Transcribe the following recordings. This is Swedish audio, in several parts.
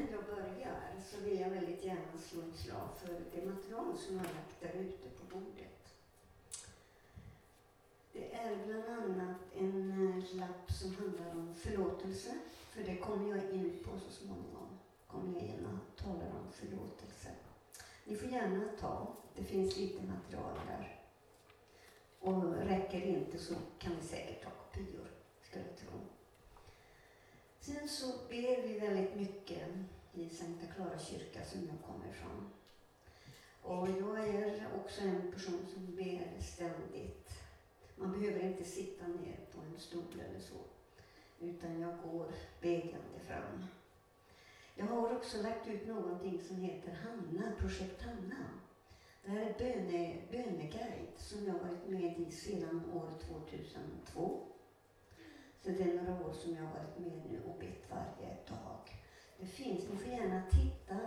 innan jag börjar så vill jag väldigt gärna slå ett slag för det material som jag har lagt där ute på bordet. Det är bland annat en eh, lapp som handlar om förlåtelse, för det kommer jag in på så småningom. Kommer jag in och talar om förlåtelse. Ni får gärna ta, det finns lite material där. Och räcker inte så kan vi säkert ta kopior, skulle jag tro. Sen så ber vi väldigt mycket i Sankta Clara kyrka som jag kommer ifrån. Och jag är också en person som ber ständigt. Man behöver inte sitta ner på en stol eller så, utan jag går bedjande fram. Jag har också lagt ut någonting som heter Hanna, Projekt Hanna. Det här är böne, böneguide som jag varit med i sedan år 2002. Så det är några år som jag har varit med nu och bett varje dag. Det finns, ni får gärna titta,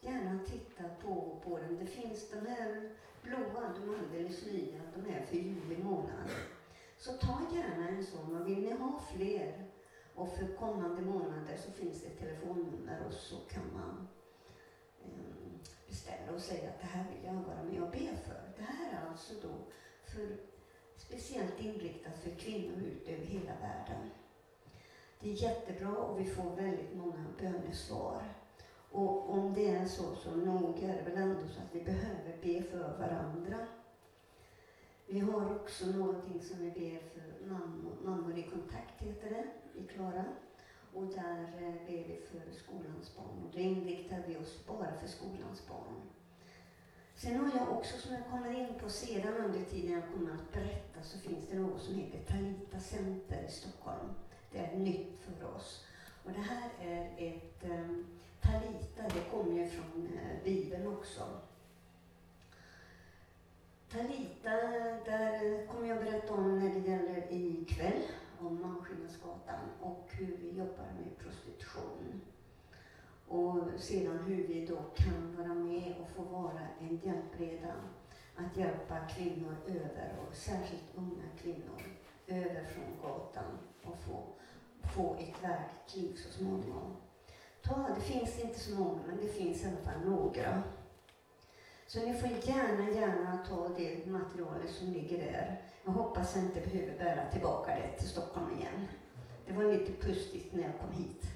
gärna titta på, på den. Det finns de här blåa, de alldeles nya, de är för juli månad. Så ta gärna en sån och vill ni ha fler och för kommande månader så finns det ett telefonnummer och så kan man ehm, beställa och säga att det här vill jag vara med och be för. Det här är alltså då för speciellt inriktat för kvinnor ut över hela världen. Det är jättebra och vi får väldigt många bönesvar. Och om det är så, så nog är det väl ändå så att vi behöver be för varandra. Vi har också någonting som vi ber för mammor, mammor i kontakt, heter det, i Klara. Och där eh, ber vi för skolans barn. Och då inriktar vi oss bara för skolans barn. Sen har jag också, som jag kommer in på sedan under tiden jag kommer att berätta, så finns det något som heter Talita Center i Stockholm. Det är nytt för oss. Och det här är ett um, Talita, det kommer ju från uh, Bibeln också. Talita, där kommer jag berätta om när det gäller ikväll, om Malmskillnadsgatan och hur vi jobbar med prostitution. Och sedan hur vi då kan vara med och få vara en hjälpreda att hjälpa kvinnor över, och särskilt unga kvinnor, över från gatan och få, få ett värdigt liv så småningom. Ta, det finns inte så många, men det finns i alla fall några. Så ni får gärna, gärna ta det materialet som ligger där. Jag hoppas jag inte behöver bära tillbaka det till Stockholm igen. Det var lite pustigt när jag kom hit.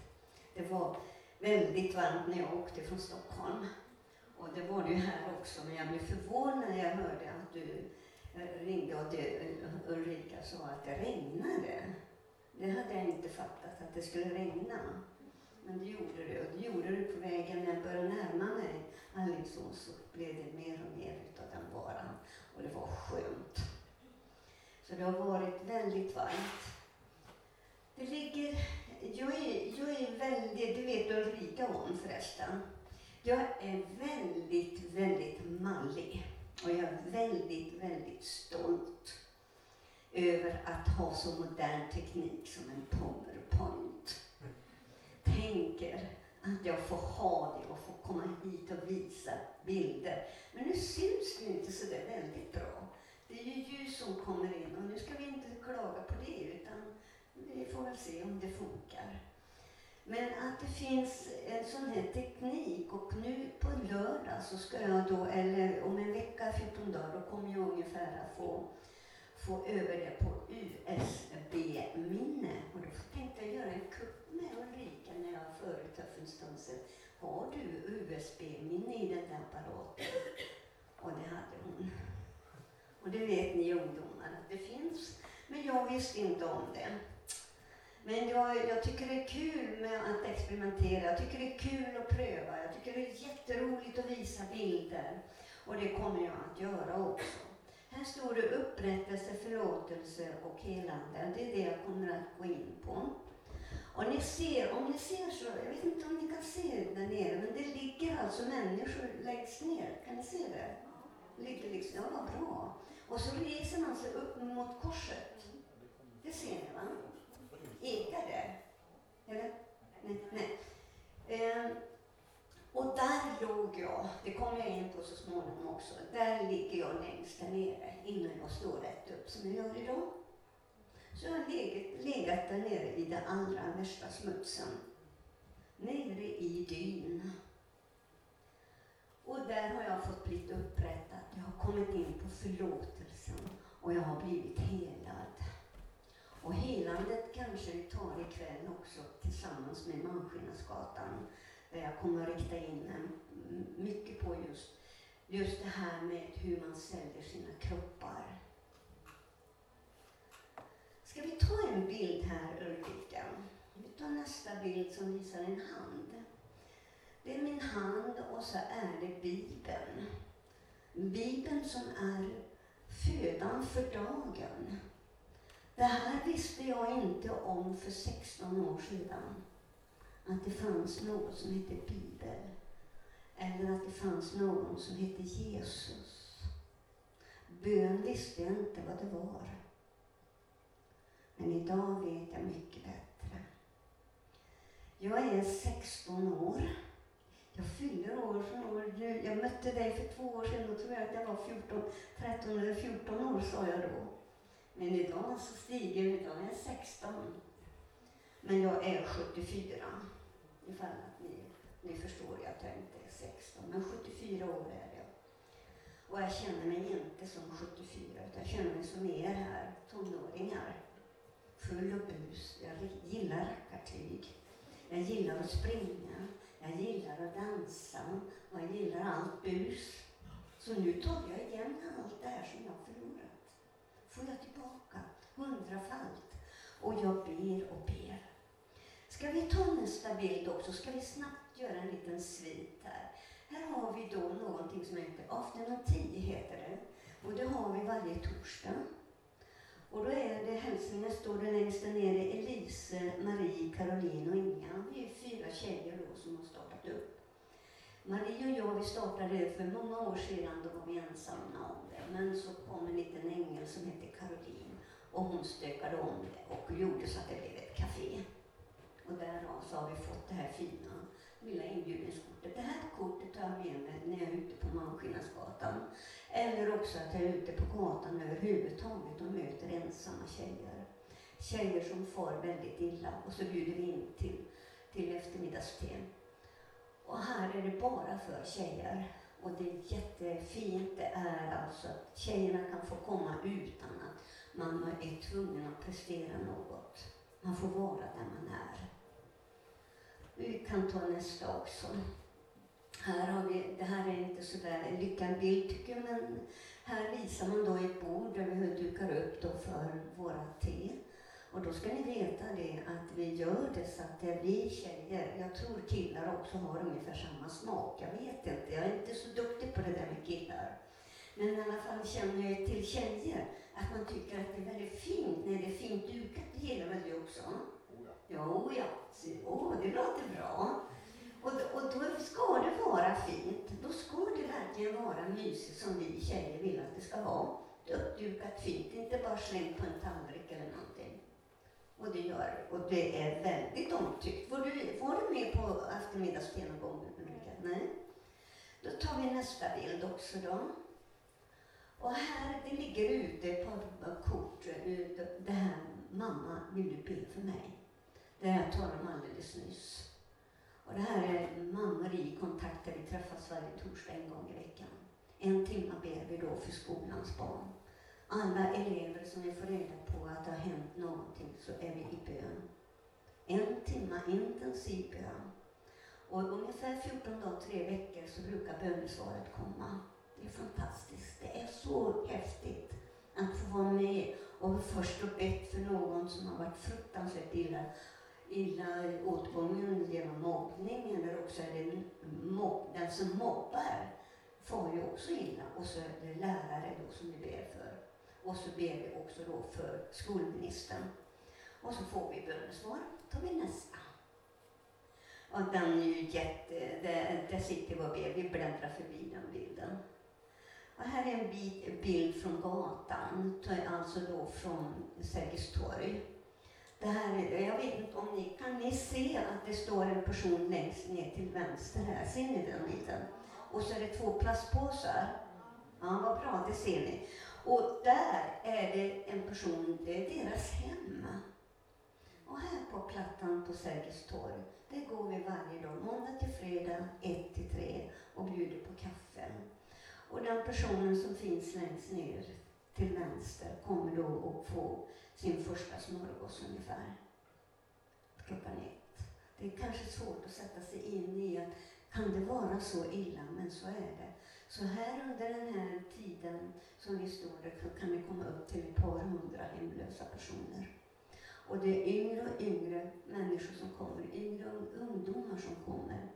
Det var väldigt varmt när jag åkte från Stockholm. Och det var det ju här också, men jag blev förvånad när jag hörde att du eh, ringde och det, eh, Ulrika sa att det regnade. Det hade jag inte fattat, att det skulle regna. Men det gjorde det, och det gjorde det på vägen när jag började närma mig Alingsås så blev det mer och mer utav den varan. Och det var skönt. Så det har varit väldigt varmt. Det ligger jag är, jag är väldigt, det vet Ulrika om förresten. Jag är väldigt, väldigt mallig. Och jag är väldigt, väldigt stolt över att ha så modern teknik som en powerpoint. Tänker att jag får ha det och få komma hit och visa bilder. Men nu syns det inte så där väldigt bra. Det är ju ljus som kommer in och nu ska vi inte klaga på det utan vi får väl se om det funkar. Men att det finns en sån här teknik och nu på lördag så ska jag då, eller om en vecka, 14 dagar, då kommer jag ungefär att få, få över det på USB-minne. Och då tänkte jag göra en kupp med Ulrika när jag förut för en stund sedan. Har du USB-minne i den där apparaten? Och det hade hon. Och det vet ni ungdomar att det finns. Men jag visste inte om det. Men jag, jag tycker det är kul med att experimentera. Jag tycker det är kul att pröva. Jag tycker det är jätteroligt att visa bilder. Och det kommer jag att göra också. Här står det upprättelse, förlåtelse och helande. Det är det jag kommer att gå in på. Och ni ser, om ni ser så, jag vet inte om ni kan se där nere, men det ligger alltså människor längst ner. Kan ni se det? Ligger liksom, ja vad bra. Och så reser man sig upp mot korset. Det ser ni va? ägare. Eller? Nej. nej. Ehm, och där låg jag, det kommer jag in på så småningom också, där ligger jag längst där nere innan jag står rätt upp som jag gör idag. Så jag har legat, legat där nere i den allra värsta smutsen. Nere i dyn. Och där har jag fått blivit upprättad. Jag har kommit in på förlåtelsen och jag har blivit helad. Och helandet kanske vi tar ikväll också tillsammans med Malmskillnadsgatan där jag kommer att rikta in mycket på just, just det här med hur man säljer sina kroppar. Ska vi ta en bild här Ulrika? Vi tar nästa bild som visar en hand. Det är min hand och så är det Bibeln. Bibeln som är födan för dagen. Det här visste jag inte om för 16 år sedan. Att det fanns något som hette Bibel. Eller att det fanns någon som hette Jesus. Bön visste jag inte vad det var. Men idag vet jag mycket bättre. Jag är 16 år. Jag fyller år från år. Jag mötte dig för två år sedan. Då tror jag att jag var 14, 13 eller 14 år, sa jag då. Men idag så stiger jag. Idag är jag 16. Men jag är 74. Ifall att ni, ni förstår jag tänkte. 16. Men 74 år är jag. Och jag känner mig inte som 74, utan jag känner mig som er här, tonåringar. Full och bus. Jag gillar rackartyg. Jag gillar att springa. Jag gillar att dansa och jag gillar allt bus. Så nu tar jag igen allt det här som jag förlorat. Får jag tillbaka hundrafalt. Och jag ber och ber. Ska vi ta nästa bild också? Ska vi snabbt göra en liten svit här? Här har vi då någonting som heter Afternoon heter det. Och det har vi varje torsdag. Och då är det hälsningar står det längst där nere Elise, Marie, Caroline och Inga. Vi är fyra tjejer då som har startat upp. Marie och jag vi startade för många år sedan, då var vi ensamma om det. Men så kom en liten ängel som hette Caroline och hon stökade om det och gjorde så att det blev ett café. Och därav så har vi fått det här fina lilla inbjudningskortet. Det här kortet tar jag med mig när jag är ute på Malmskillnadsgatan. Eller också att jag är ute på gatan överhuvudtaget och möter ensamma tjejer. Tjejer som far väldigt illa och så bjuder vi in till, till eftermiddagste. Och här är det bara för tjejer. Och det är jättefint. Det är alltså att tjejerna kan få komma utan att man är tvungen att prestera något. Man får vara där man är. Vi kan ta nästa också. Här har vi, det här är inte sådär lyckad bild tycker jag, men här visar man då ett bord där vi dukar upp då för våra te. Och då ska ni veta det att vi gör det så att det vi tjejer, jag tror killar också har ungefär samma smak, jag vet inte, jag är inte så duktig på det där med killar. Men i alla fall känner jag till tjejer, att man tycker att det är väldigt fint när det är fint dukat, det gillar väl du också? Jo, ja. Åh, det låter bra. Och, och då ska det vara fint. Då ska det verkligen vara mysigt som vi tjejer vill att det ska vara. Uppdukat fint, inte bara slängt på en tallrik eller någonting. Och det gör och det är väldigt omtyckt. Var du, var du med på gång, Ulrika? Nej? Då tar vi nästa bild också då. Och här, det ligger ute på kort, det här, mamma, vill du be för mig? Det jag talade om alldeles nyss. Och det här är Marie kontakt där vi träffas varje torsdag en gång i veckan. En timme ber vi då för skolans barn. Alla elever som vi får reda på att det har hänt någonting så är vi i bön. En timme intensiv bön. Och ungefär 14 dagar, tre veckor så brukar bönesvaret komma. Det är fantastiskt. Det är så häftigt att få vara med och först och bett för någon som har varit fruktansvärt illa illa åtgången genom mobbning eller också är det mobb, den som mobbar far ju också illa och så är det lärare då som vi ber för. Och så ber vi också då för skolministern. Och så får vi bönesvar. tar vi nästa. Och den är ju jätte, där, där sitter vi och ber, vi bläddrar förbi den bilden. Och här är en bit, bild från gatan, alltså då från Sergels torg. Det här, är... jag vet inte om ni kan ni se att det står en person längst ner till vänster här. Ser ni den biten? Och så är det två plastpåsar. Ja, vad bra, det ser ni. Och där är det en person, det är deras hem. Och här på Plattan på Sergels torg, där går vi varje dag, måndag till fredag, 1 till 3 och bjuder på kaffe. Och den personen som finns längst ner till vänster kommer då att få sin första smörgås ungefär klockan ett. Det är kanske svårt att sätta sig in i att kan det vara så illa, men så är det. Så här under den här tiden som vi står där kan vi komma upp till ett par hundra hemlösa personer. Och det är yngre och yngre människor som kommer, yngre ungdomar som kommer,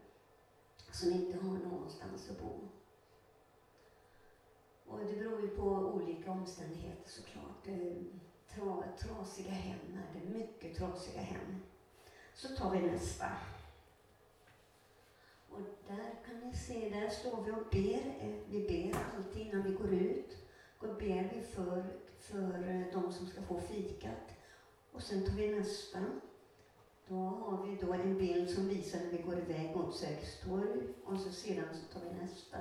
som inte har någonstans att bo. Och det beror ju på olika omständigheter såklart. Det är tra, trasiga hem, det är mycket trasiga hem. Så tar vi nästa. Och där kan ni se, där står vi och ber. Eh, vi ber alltid innan vi går ut. Då ber vi för, för eh, de som ska få fikat. Och sen tar vi nästa. Då har vi då en bild som visar när vi går iväg mot Sergels torg. Och så sedan så tar vi nästa.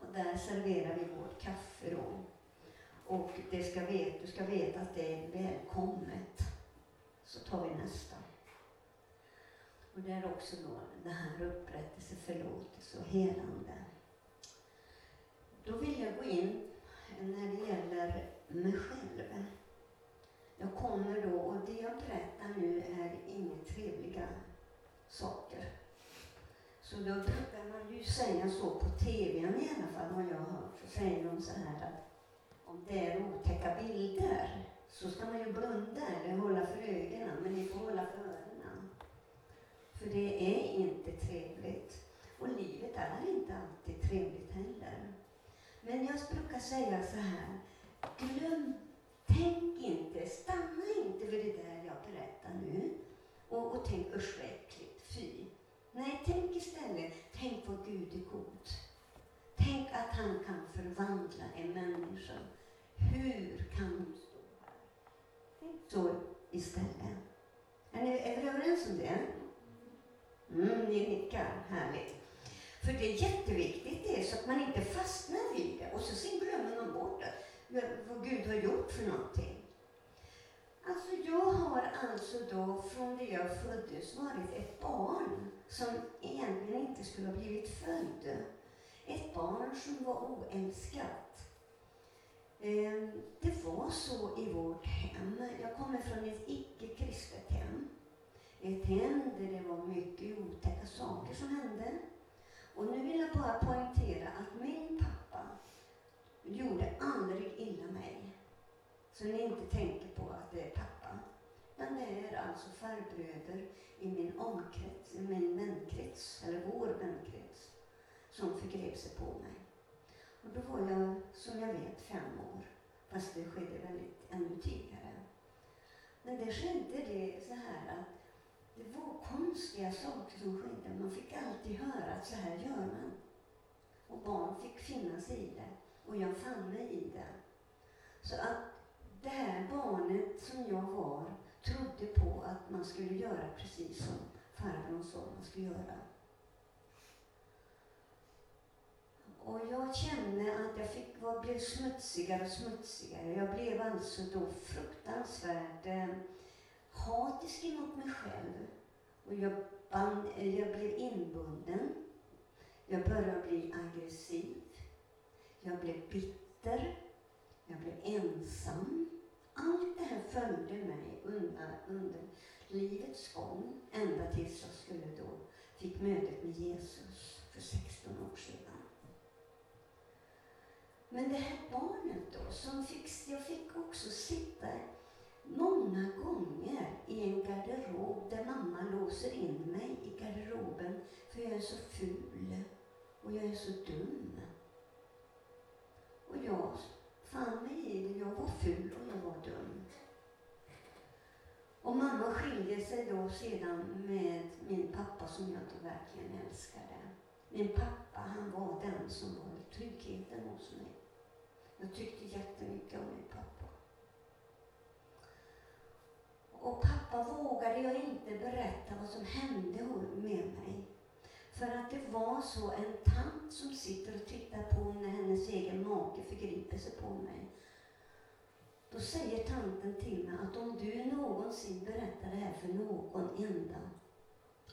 Och där serverar vi vårt kaffe då. Och det ska vet, du ska veta att det är välkommet. Så tar vi nästa. Och det är också då det här upprättelse, förlåtelse och helande. Då vill jag gå in när det gäller mig själv. Jag kommer då, och det jag berättar nu är inga trevliga saker. Så då brukar man ju säga så på tv i alla fall, har jag hört. Så säger de så här att om det är otäcka bilder så ska man ju blunda eller hålla för ögonen, men ni får hålla för öronen. För det är inte trevligt. Och livet är inte alltid trevligt heller. Men jag brukar säga så här, glöm, tänk inte, stanna inte vid det där jag berättar nu och, och tänk usch vad äckligt, fy. Nej, tänk istället, tänk vad Gud är god. Tänk att han kan förvandla en människa. Hur kan hon stå här? Tänk så istället. Är, ni, är vi överens om det? Mm, ni nickar. Härligt. För det är jätteviktigt det, så att man inte fastnar vid det och så sen glömmer man bort det, vad Gud har gjort för någonting. Alltså jag har alltså då från det jag föddes varit ett barn som egentligen inte skulle ha blivit född. Ett barn som var oälskat. Ehm, det var så i vårt hem. Jag kommer från ett icke-kristet hem. Ett hem där det var mycket otäcka saker som hände. Och nu vill jag bara poängtera att min pappa gjorde aldrig illa mig. Så ni inte tänker på att det är pappa. Men det är alltså farbröder i min omkrets, i min vänkrets, eller vår vänkrets, som förgrep sig på mig. Och då var jag, som jag vet, fem år. Fast det skedde väldigt ännu tidigare. Men det skedde det så här att det var konstiga saker som skedde. Man fick alltid höra att så här gör man. Och barn fick finna sig i det. Och jag fann mig i det. Så att det här barnet som jag var trodde på att man skulle göra precis som farbrorn sa man skulle göra. Och jag kände att jag fick, jag blev smutsigare och smutsigare. Jag blev alltså då fruktansvärt eh, hatisk emot mig själv. Och jag, band, eh, jag blev inbunden. Jag började bli aggressiv. Jag blev bitter. Jag blev ensam. Allt det här följde mig under, under livets gång, ända tills jag skulle då fick mötet med Jesus för 16 år sedan. Men det här barnet då, som fick, jag fick också sitta många gånger i en garderob där mamma låser in mig i garderoben för jag är så ful och jag är så dum. Och jag fann mig i det. Jag var ful och jag var dum. Och mamma skiljer sig då sedan med min pappa som jag då verkligen älskade. Min pappa, han var den som var tryggheten hos mig. Jag tyckte jättemycket om min pappa. Och pappa vågade jag inte berätta vad som hände med mig. För att det var så en tant som sitter och tittar på när hennes egen make förgriper sig på mig. Då säger tanten till mig att om du någonsin berättar det här för någon enda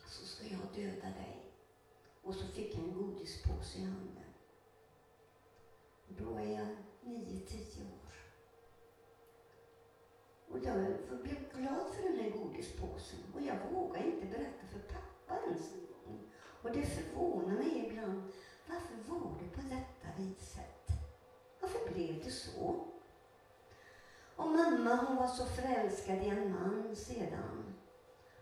så ska jag döda dig. Och så fick jag en godispåse i handen. Och jag blev glad för den här godispåsen. Och jag vågade inte berätta för pappa ens. en gång. Och det förvånar mig ibland. Varför var det på detta viset? Varför blev det så? Och mamma hon var så förälskad i en man sedan.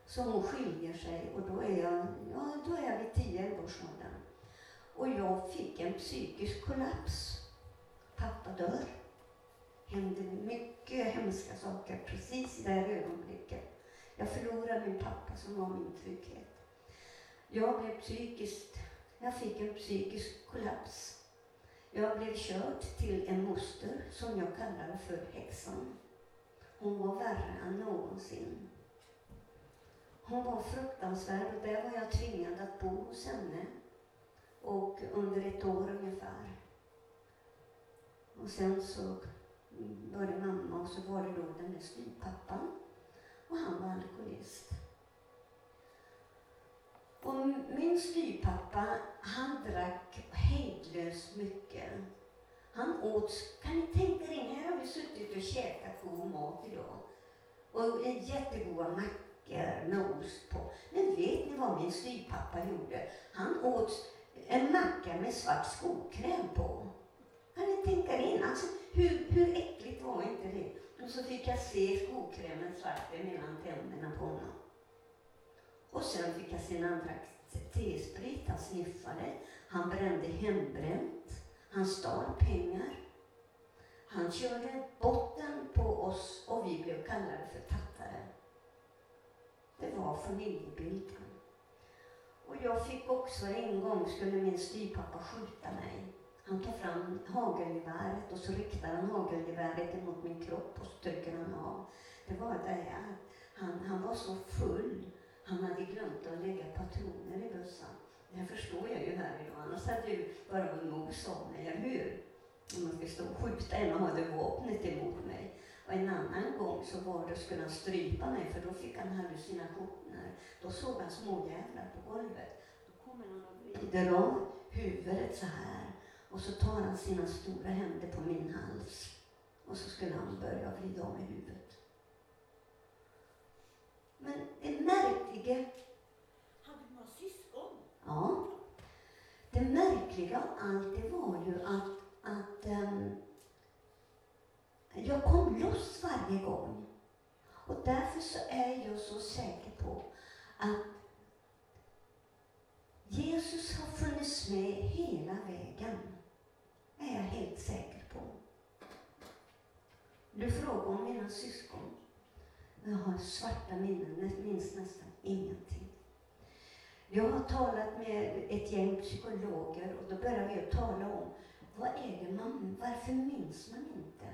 Så hon skiljer sig och då är jag, ja, då är jag vid 10 års åldern. Och jag fick en psykisk kollaps. Pappa dör. Hände mycket hemska saker precis i det här ögonblicket. Jag förlorade min pappa som var min trygghet. Jag blev psykiskt, jag fick en psykisk kollaps. Jag blev körd till en moster som jag kallade för häxan. Hon var värre än någonsin. Hon var fruktansvärd och där var jag tvingad att bo hos henne. Och under ett år ungefär. Och sen så var det mamma och så var det då den där styvpappan. Och han var alkoholist. Och min styvpappa, han drack hejdlöst mycket. Han åt, kan ni tänka er in, här har vi suttit och käkat god mat idag. Och jättegoda mackor med ost på. Men vet ni vad min styvpappa gjorde? Han åt en macka med svart skokräm på. Kan ni tänka er in? Alltså, hur, hur äckligt var inte det? Och så fick jag se skokrämen svart mellan tänderna på honom. Och sen fick jag se när han drack T-sprit, han sniffade, han brände hembränt, han stal pengar. Han körde botten på oss och vi blev kallade för tattare. Det var familjebilden. Och jag fick också en gång, skulle min styvpappa skjuta mig. Han tar fram hagelgeväret och så riktar han hagelgeväret emot min kropp och så trycker han av. Det var det han, han var så full han hade glömt att lägga patroner i bössan. Det förstår jag ju här idag, annars hade ju bara en mos av mig, eller hur? Om man skulle stå och skjuta en och hade vapnet emot mig. Och en annan gång så var det, skulle han strypa mig, för då fick han hallucinationer. Då såg han småjävlar på golvet. Då kommer han och vrider av huvudet så här. Och så tar han sina stora händer på min hals. Och så skulle han börja vrida av mig huvudet. Men det märkliga... Hade du några syskon? Ja. Det märkliga av allt det var ju att, att um, jag kom loss varje gång. Och därför så är jag så säker på att Jesus har funnits med hela vägen är jag helt säker på. Du frågar om mina syskon. Jag har svarta minnen, minns nästan ingenting. Jag har talat med ett gäng psykologer och då började vi att tala om vad är det man, varför minns man inte?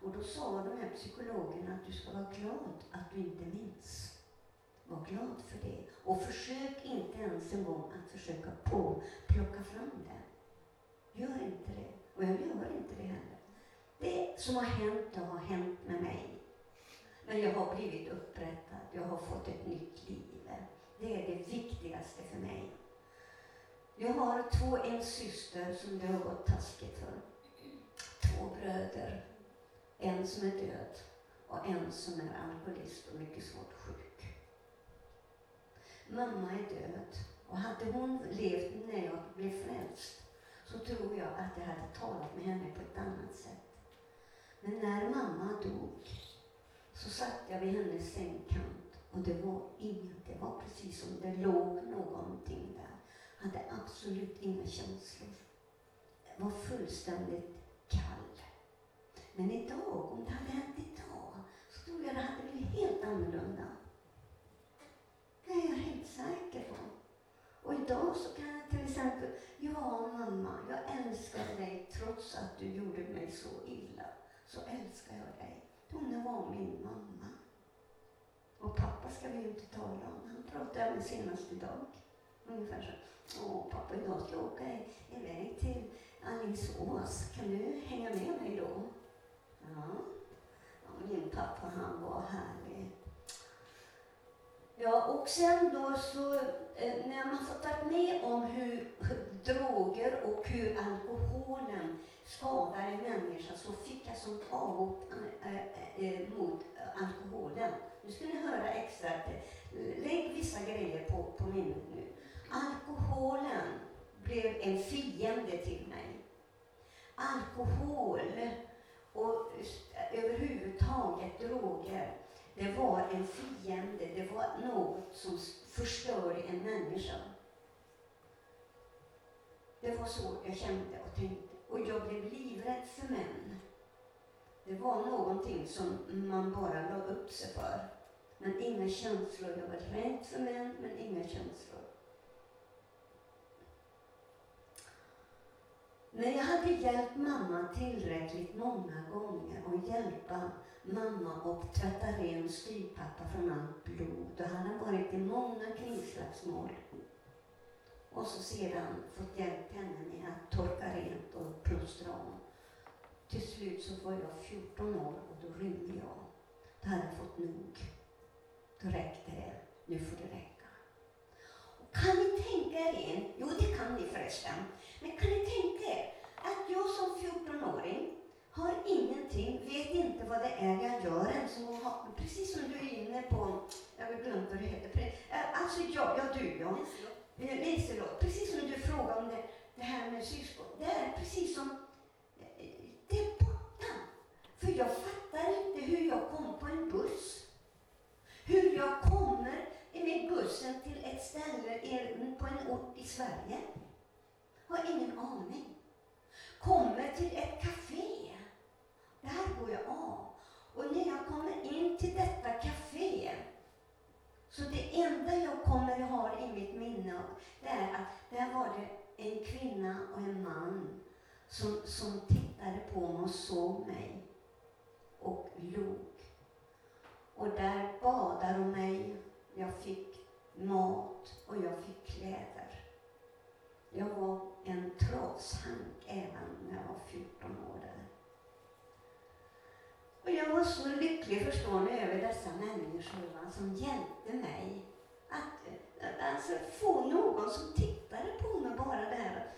Och då sa de här psykologerna att du ska vara glad att du inte minns. Var glad för det. Och försök inte ens en gång att försöka på, plocka fram det. Gör inte det. Och jag gör inte det heller. Det som har hänt, det har hänt med mig. Men jag har blivit upprättad, jag har fått ett nytt liv. Det är det viktigaste för mig. Jag har två, en syster som det har gått taskigt för. Två bröder. En som är död och en som är alkoholist och mycket svårt sjuk. Mamma är död och hade hon levt när jag blev frälst så tror jag att jag hade talat med henne på ett annat sätt. Men när mamma dog så satt jag vid hennes sängkant och det var inget, det var precis som det låg någonting där. Jag Hade absolut inga känslor. Jag var fullständigt kall. Men idag, om det hade hänt idag, så tror jag det hade blivit helt annorlunda. Det är jag helt säker på. Och idag så kan jag till exempel, ja mamma, jag älskar dig trots att du gjorde mig så illa. Så älskar jag dig. Hon var min mamma. Och pappa ska vi ju inte tala om. Han pratade jag med senast idag. Ungefär så. Åh, pappa, idag ska jag åka iväg till Alingsås. Kan du hänga med mig då? Ja. ja min pappa, han var härlig. Ja, och sen då så eh, när man har varit med om hur droger och hur alkoholen skadar en människa så fick jag som avhopp eh, eh, mot alkoholen. Nu ska ni höra extra. Lägg vissa grejer på, på minnet nu. Alkoholen blev en fiende till mig. Alkohol och överhuvudtaget droger det var en fiende, det var något som förstörde en människa. Det var så jag kände och tänkte. Och jag blev livrädd för män. Det var någonting som man bara la upp sig för. Men inga känslor. Jag var rädd för män, men inga känslor. När jag hade hjälpt mamma tillräckligt många gånger och hjälpa mamma och tvätta ren styvpappa från allt blod. Då hade han varit i många kringslagsmål. Och så sedan fått hjälp henne med att torka rent och plåstra om. Till slut så var jag 14 år och då rymde jag. Då hade jag fått nog. Då räckte det. Nu får det räcka. Och kan ni tänka er in, jo det kan ni förresten, men kan ni tänka er att jag som 14-åring har ingenting, vet inte vad det är jag gör än. Som har, precis som du är inne på, jag har glömt vad det heter. Alltså jag, ja du ja. Liselott, precis som du frågade om det, det här med syskon. Det är precis som, det är borta. För jag fattar inte hur jag kom på en buss. Hur jag kommer med bussen till ett ställe på en ort i Sverige. Har ingen aning. Kommer till ett café. Det här går jag av. Och när jag kommer in till detta café så det enda jag kommer ha i mitt minne det är att där var det en kvinna och en man som, som tittade på mig och såg mig och log. Och där badade de mig. Jag fick mat och jag fick kläder. Jag var en trashank även när jag var 14 år där. Och jag var så lycklig, förstår ni, över dessa människor va, som hjälpte mig att eh, alltså, få någon som tittade på mig bara där.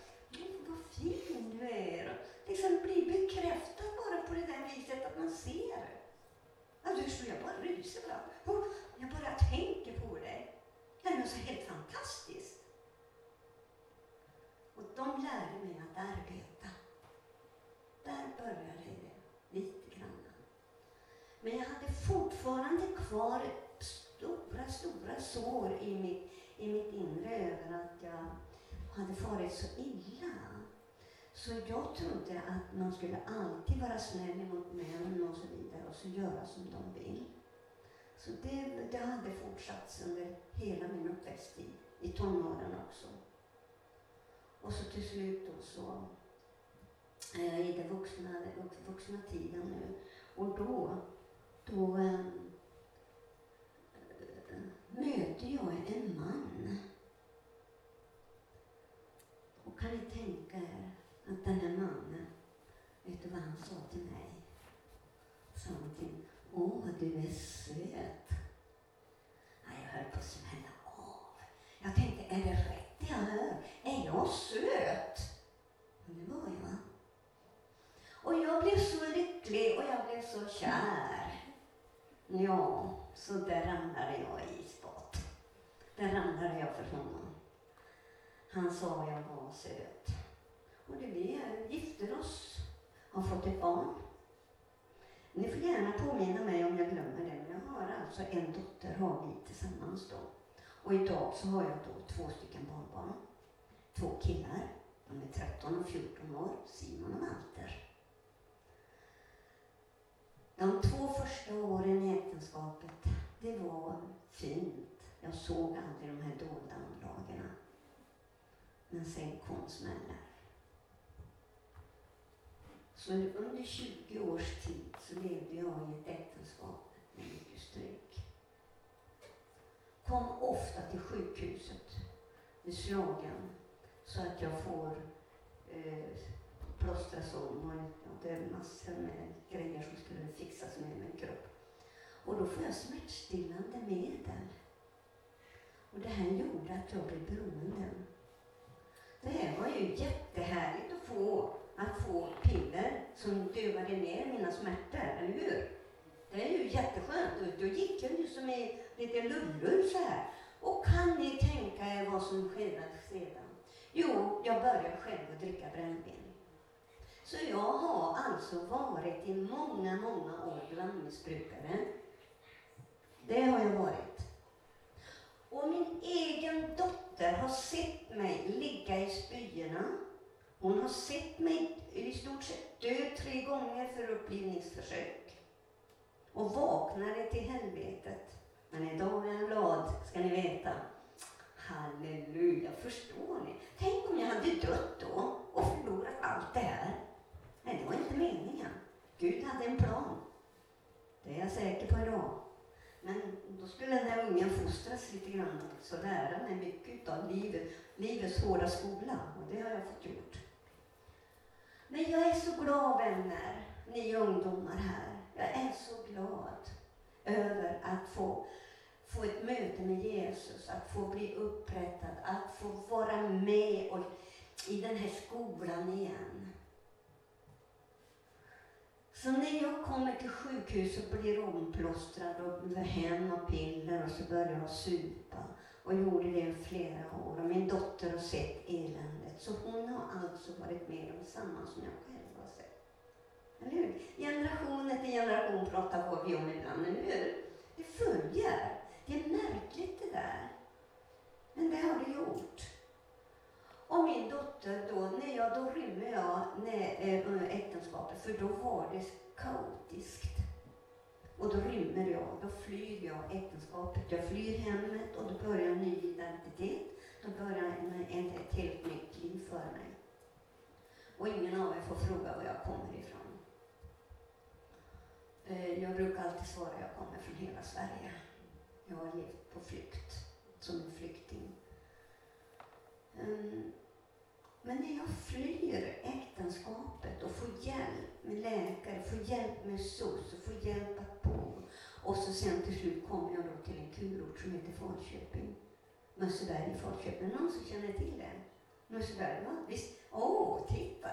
Vad fin du är. Liksom bli bekräftad bara på det där viset att man ser. Alltså, förstår, jag bara ryser ibland. Jag bara tänker på dig. Det är så helt fantastiskt. Och de lärde mig att arbeta. Där började det lite. Men jag hade fortfarande kvar stora, stora sår i mitt, i mitt inre över att jag hade farit så illa. Så jag trodde att man skulle alltid vara snäll mot män och så vidare och så göra som de vill. Så det, det hade fortsatt under hela min uppväxttid, i tonåren också. Och så till slut då så eh, i den vuxna, vuxna tiden nu. Och då, då eh, möter jag en man. Och kan ni tänka er att den här mannen, vet du vad han sa till mig? Sa han till Åh, du är söt. Nej, jag höll på att smälla av. Jag tänkte, är det rätt det jag hör? Är jag söt? Men det var jag. Och jag blev så lycklig och jag blev så kär. Ja, så där ramlade jag i isbad. Där ramlade jag för honom. Han sa jag var söt. Och det vi gifter oss, har fått ett barn. Ni får gärna påminna mig om jag glömmer det, men jag har alltså en dotter, har vi tillsammans då. Och idag så har jag då två stycken barnbarn. Två killar, de är 13 och 14 år, Simon och Walter. De två första åren i äktenskapet, det var fint. Jag såg aldrig de här dolda anlagarna. Men sen kom smällar. Så under 20 års tid så levde jag i ett äktenskap med mycket stryk. Kom ofta till sjukhuset med slagen så att jag får eh, plåstras om och det är massor med grejer som skulle fixas med min kropp. Och då får jag smärtstillande medel. Och det här gjorde att jag blev beroende. Det här var ju jättehärligt att få att få piller som dövade ner mina smärtor, eller hur? Det är ju jätteskönt. Då gick jag ju som i lite lullull så här. Och kan ni tänka er vad som skedde sedan? Jo, jag började själv att dricka brännvin. Så jag har alltså varit i många, många år blandmissbrukare. Det har jag varit. Och min egen dotter har sett mig ligga i spyorna. Hon har sett mig i stort sett dö tre gånger för upplivningsförsök. Och vaknade till helvetet. Men idag är jag glad, ska ni veta. Halleluja, förstår ni? Tänk om jag hade dött då och förlorat allt det här. Men det var inte meningen. Gud hade en plan. Det är jag säker på idag. Men då skulle den här ungen fostras lite grann också, lära mig mycket av livet, livets hårda skola. Och det har jag fått gjort. Men jag är så glad vänner, ni ungdomar här. Jag är så glad över att få, få ett möte med Jesus, att få bli upprättad, att få vara med och, i den här skolan igen. Så när jag kommer till sjukhuset och blir omplåstrad och med hem och piller och så börjar jag supa. Och gjorde det i flera år. Och min dotter har sett eländet. Så hon har alltså varit med om samma som jag själv har sett. Eller hur? Generation efter generation pratar vi om ibland, eller hur? Det följer. Det är märkligt det där. Men det har det gjort. Och min dotter då, när jag, då rymmer jag när, eh, äktenskapet, för då var det kaotiskt. Och då rymmer jag, då flyr jag äktenskapet, jag flyr hemmet och då börjar en ny identitet. Då börjar en, en, ett helt nytt liv för mig. Och ingen av er får fråga var jag kommer ifrån. Eh, jag brukar alltid svara att jag kommer från hela Sverige. Jag har levt på flykt, som en flykting. Um, men när jag flyr äktenskapet och får hjälp med läkare, får hjälp med SOS och får hjälp att bo. Och så sen till slut kommer jag då till en kurort som heter Falköping. Mösseberg i Falköping. Någon som känner till det? Mösseberg, va? Visst? Åh, oh, titta!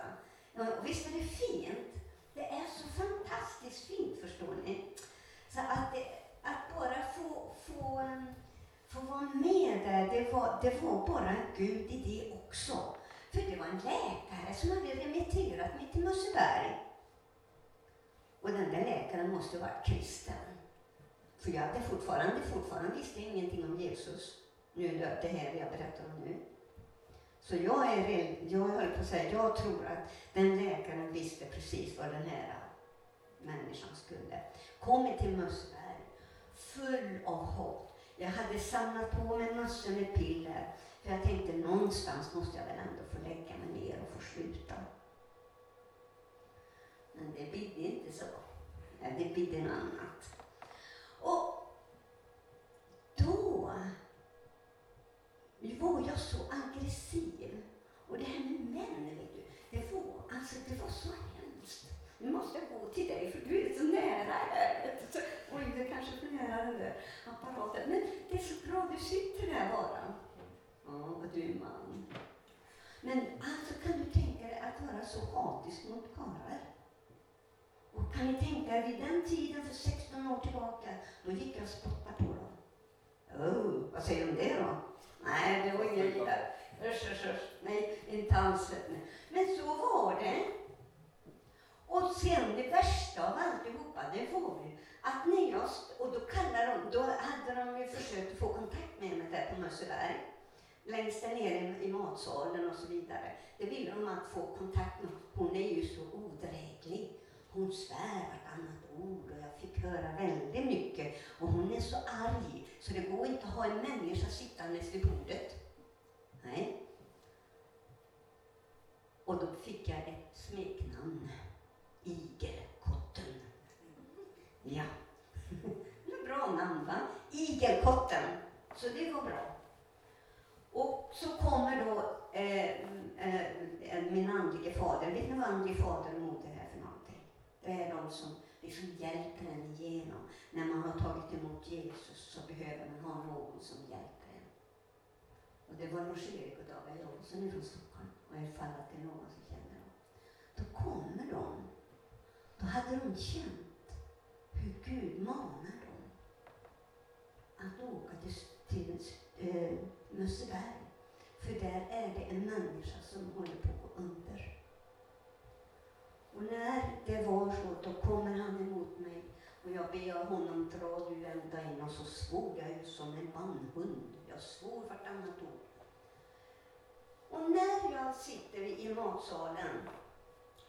Ja, visst är det fint? Det är så fantastiskt fint, förstår ni. Så att, det, att bara få, få, få vara med där, det var, det var bara Gud i det också. En läkare som hade remitterat mig till Musseberg. Och den där läkaren måste ha varit kristen. För jag hade fortfarande, fortfarande visste ingenting om Jesus. Nu det här jag berättar om nu. Så jag är jag höll på att säga, jag tror att den läkaren visste precis vad den här människan skulle. Kommer till Mösseberg, full av hopp. Jag hade samlat på mig massor med piller. För jag tänkte någonstans måste jag väl ändå få lägga mig ner och få sluta. Men det bidde inte så. Det bidde något annat. Och då var jag så aggressiv. Och det här med män, vet du, det var, alltså, det var så hemskt. Nu måste jag gå till dig för du är så nära här. Oj, det kanske är för nära den där apparaten. Men det är så bra, du sitter där bara. Ja, vad du är man. Men alltså kan du tänka dig att vara så hatisk mot karlar? Och kan ni tänka er vid den tiden för 16 år tillbaka, då gick jag och spottade på dem. Oh, vad säger du om det då? Nej, det var inget vidare. Usch, usch, usch. Nej, inte alls. Men så var det. Och sen det värsta av alltihopa, det var ju att när jag, och då kallade de, då hade de ju försökt att få kontakt med mig där på Mösseberg längst där nere i matsalen och så vidare. Det ville de att få kontakt med. Hon är ju så odräglig. Hon svär vartannat ord och jag fick höra väldigt mycket. Och hon är så arg så det går inte att ha en människa sittandes vid bordet. Nej. Och då fick jag ett smeknamn. Igelkotten. Ja. bra namn va? Igelkotten. Så det var bra. Och så kommer då eh, eh, min andlige fader. Vet ni vad andlig fader och moder är för någonting? Det är de som liksom hjälper en igenom. När man har tagit emot Jesus så behöver man ha någon som hjälper en. Och det var Lars-Erik och Daga Jonsson från Stockholm. Och ifall att det är någon som känner dem. Då kommer de. Då hade de känt hur Gud manar dem att åka till, till eh, Mösseberg. För där är det en människa som håller på att gå under. Och när det var så, då kommer han emot mig Och jag ber honom dra du ända in och så svor jag ju som en bandhund. Jag svor vartannat ord. Och när jag sitter i matsalen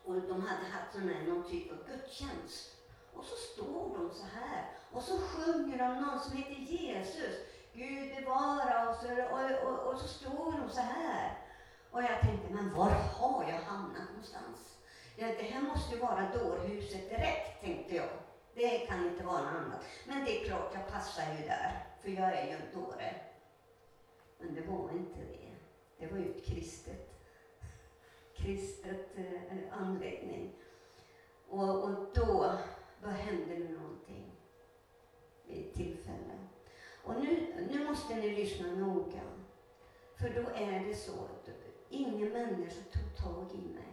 och de hade haft sån här, någon typ av gudstjänst. Och så står de så här och så sjunger de någon som heter Jesus. Gud bevara oss och, och, och, och så stod de så här. Och jag tänkte, men var har jag hamnat någonstans? Ja, det här måste ju vara dårhuset direkt, tänkte jag. Det kan inte vara något annat. Men det är klart, jag passar ju där, för jag är ju en dåre. Men det var inte det. Det var ju ett kristet, kristet eh, anläggning. Och, och då, då hände det någonting vid ett tillfälle. Och nu, nu måste ni lyssna noga. För då är det så att ingen människa tog tag i mig.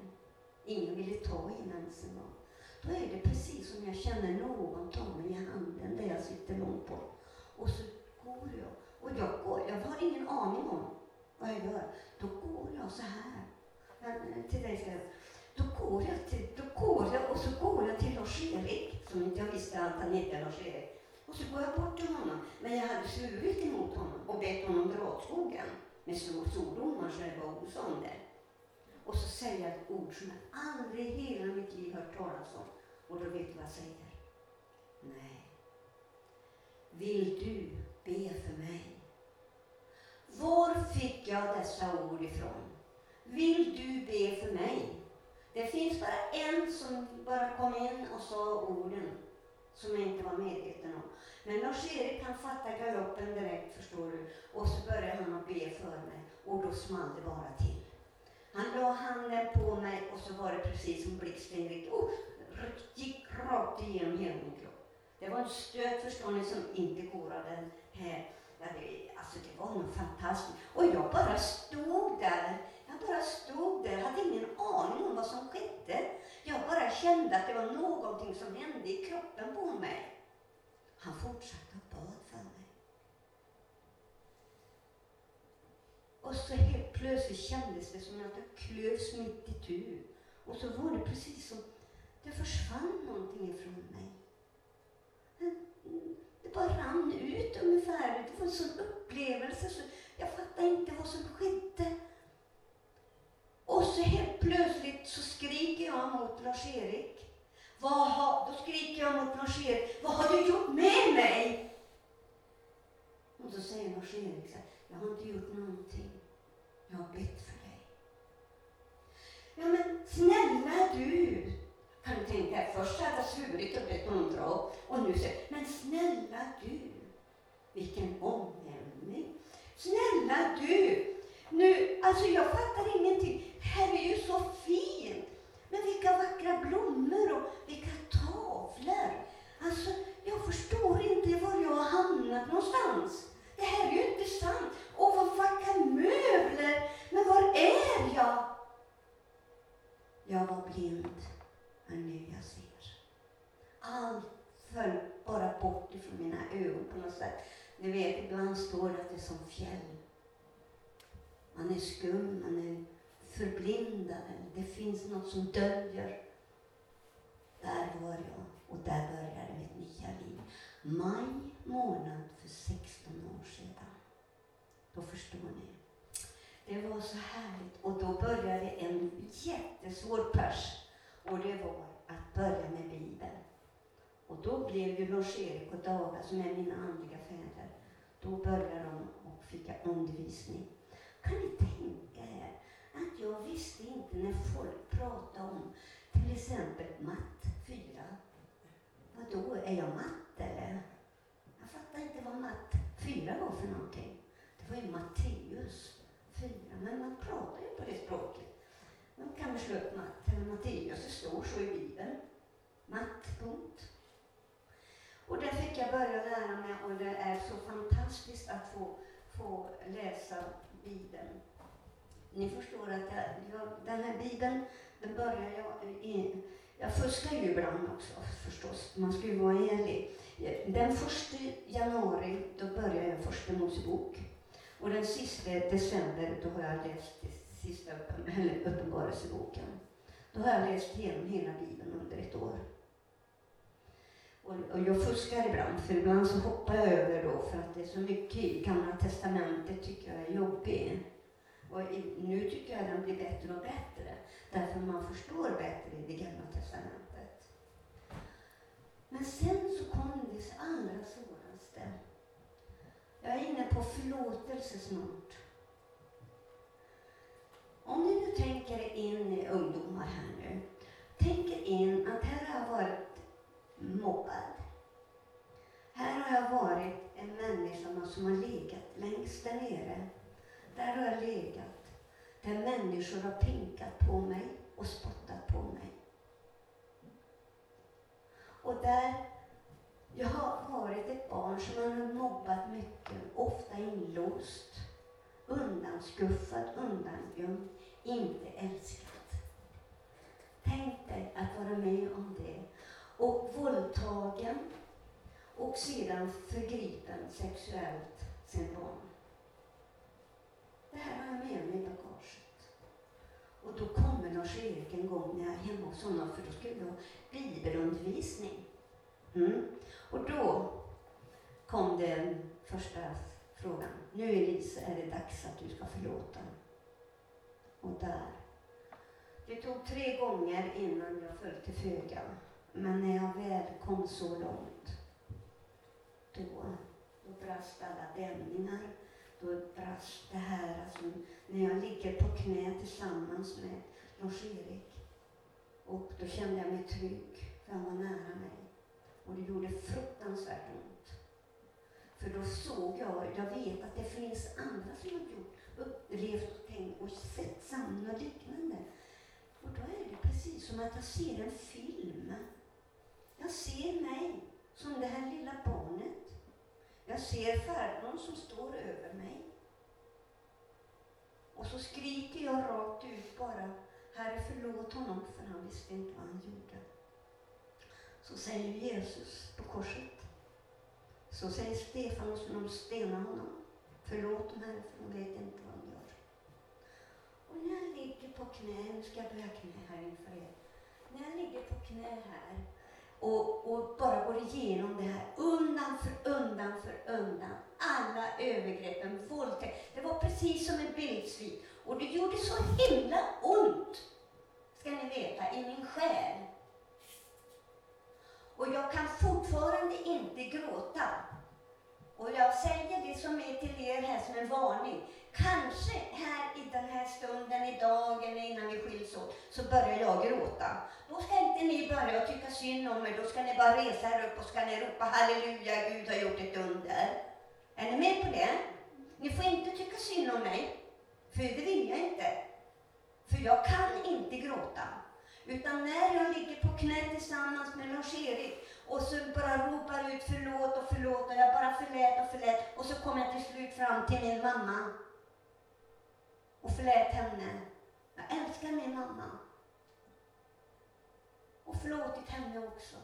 Ingen ville ta i mig ens en gång. Då är det precis som jag känner någon ta mig i handen där jag sitter långt bort. Och så går jag. Och jag, går, jag har ingen aning om vad jag gör. Då går jag så här. till dig ska jag. Då går jag, till, då går jag och så går jag till Lars-Erik, som inte jag visste att han hette Lars-Erik. Och så går jag bort till honom. Men jag hade svurit emot honom och bett honom dra åt skogen med svordomar så det var oson där. Och så säger jag ett ord som jag aldrig i hela mitt liv hört talas om. Och då vet du vad jag säger? Nej. Vill du be för mig? Var fick jag dessa ord ifrån? Vill du be för mig? Det finns bara en som bara kom in och sa orden som jag inte var medveten om. Men Lars-Erik han fattade galoppen direkt förstår du. Och så började han att be för mig och då small det bara till. Han la handen på mig och så var det precis som blixten gick, oh, gick rakt igenom hela min kropp. Det var en stöt förstår ni som inte går av den här. Ja, det, alltså det var nog fantastiskt. Och jag bara stod där. Jag bara stod där, hade ingen aning om vad som skedde. Jag bara kände att det var någonting som hände i kroppen på mig. Han fortsatte att bad för mig. Och så helt plötsligt kändes det som att jag klövs mitt i tu. Och så var det precis som det försvann någonting ifrån mig. Det bara rann ut ungefär. Det var en sån upplevelse så jag fattade inte vad som skedde. Och så helt plötsligt så skriker jag mot Lars-Erik. Vad har, då skriker jag mot Lars-Erik, vad har du gjort med mig? Och då säger Lars-Erik så här, jag har inte gjort någonting. Jag har bett för dig. Ja men snälla du, kan du tänka dig, först hade jag svurit och bett honom dra och nu säger men snälla du, vilken omvändning. Snälla du, nu, alltså jag fattar ingenting. Det här är ju så fint. Men vilka vackra blommor och vilka tavlor. Alltså, jag förstår inte var jag har hamnat någonstans. Det här är ju inte sant. Och vad vackra möbler. Men var är jag? Jag var blind, men nu jag ser. Allt föll bara bort ifrån mina ögon på något sätt. Ni vet, ibland står det att det är som fjäll. Man är skum, man är förblindade. Det finns något som döljer. Där var jag och där började mitt nya liv. Maj månad för 16 år sedan. Då förstår ni. Det var så härligt. Och då började en jättesvår pers. Och det var att börja med Bibeln. Och då blev ju Lars-Erik och Daga, som är mina andliga fäder, då började de och fick undervisning. Kan ni tänka er att jag visste inte när folk pratade om till exempel matt 4. Vadå, är jag matt eller? Jag fattar inte vad matt 4 var för någonting. Det var ju Matteus 4, men man pratar ju på det språket. Man kan väl slå upp matt eller Matteus, det står så i Bibeln. Matt, punkt. Och där fick jag börja lära mig och det är så fantastiskt att få, få läsa Bibeln. Ni förstår att jag, jag, den här Bibeln, den börjar jag i, jag fuskar ju ibland också förstås, man ska ju vara ärlig. Den första januari, då börjar jag första Mosebok. Och den sista december, då har jag läst sista uppenbarelseboken. Då har jag läst igenom hela Bibeln under ett år. Och, och jag fuskar ibland, för ibland så hoppar jag över då för att det är så mycket i Gamla Testamentet tycker jag är jobbigt. Och nu tycker jag den blir bättre och bättre, därför man förstår bättre i det Gamla Testamentet. Men sen så kom det allra svåraste. Jag är inne på förlåtelse snart. Om ni nu tänker er in i ungdomar här nu. Tänk er in att här har jag varit mobbad. Här har jag varit en människa som har legat längst där nere. Där har jag legat. Där människor har pinkat på mig och spottat på mig. Och där jag har varit ett barn som har mobbat mycket, ofta inlåst, undanskuffad, undangömd, inte älskat. Tänk dig att vara med om det. Och våldtagen och sedan förgripen sexuellt sin barn. Det här har jag med mig i bagaget. Och då kommer Lars-Erik en gång när jag är hemma hos honom, för då skulle vi ha bibelundervisning. Mm. Och då kom den första frågan. Nu Elise är det dags att du ska förlåta. Och där. Det tog tre gånger innan jag föll till föga. Men när jag väl kom så långt, då, då brast alla dämningar. Då brast det här, alltså, när jag ligger på knä tillsammans med Lars-Erik. Och då kände jag mig trygg, för han var nära mig. Och det gjorde fruktansvärt ont. För då såg jag, jag vet att det finns andra som har gjort, upplevt och tänkt och sett samma liknande. Och då är det precis som att jag ser en film. Jag ser mig som det här lilla barnet. Jag ser farbrorn som står över mig. Och så skriker jag rakt ut bara, Herre förlåt honom för han visste inte vad han gjorde. Så säger Jesus på korset. Så säger Stefanus när de stenar honom. Förlåt dem Herre, för de vet inte vad de gör. Och när jag ligger på knä, nu ska jag böja knä här inför er. När jag ligger på knä här och, och bara går igenom det här undan för undan för undan. Alla övergreppen, våldtäkt. Det var precis som en bildsvit. Och det gjorde så himla ont, ska ni veta, i min själ. Och jag kan fortfarande inte gråta. Och jag säger det som är till er här som en varning. Kanske här i den här stunden, idag eller innan vi skiljs åt, så börjar jag gråta. Då ska inte ni börja tycka synd om mig, då ska ni bara resa er upp och ska ni ropa halleluja, Gud har gjort ett under. Är ni med på det? Ni får inte tycka synd om mig, för det vill jag inte. För jag kan inte gråta. Utan när jag ligger på knä tillsammans med Lars-Erik och så bara ropar ut förlåt och förlåt och jag bara förlät och förlät och så kommer jag till slut fram till min mamma och förlät henne. Jag älskar min mamma. Och förlåtit henne också.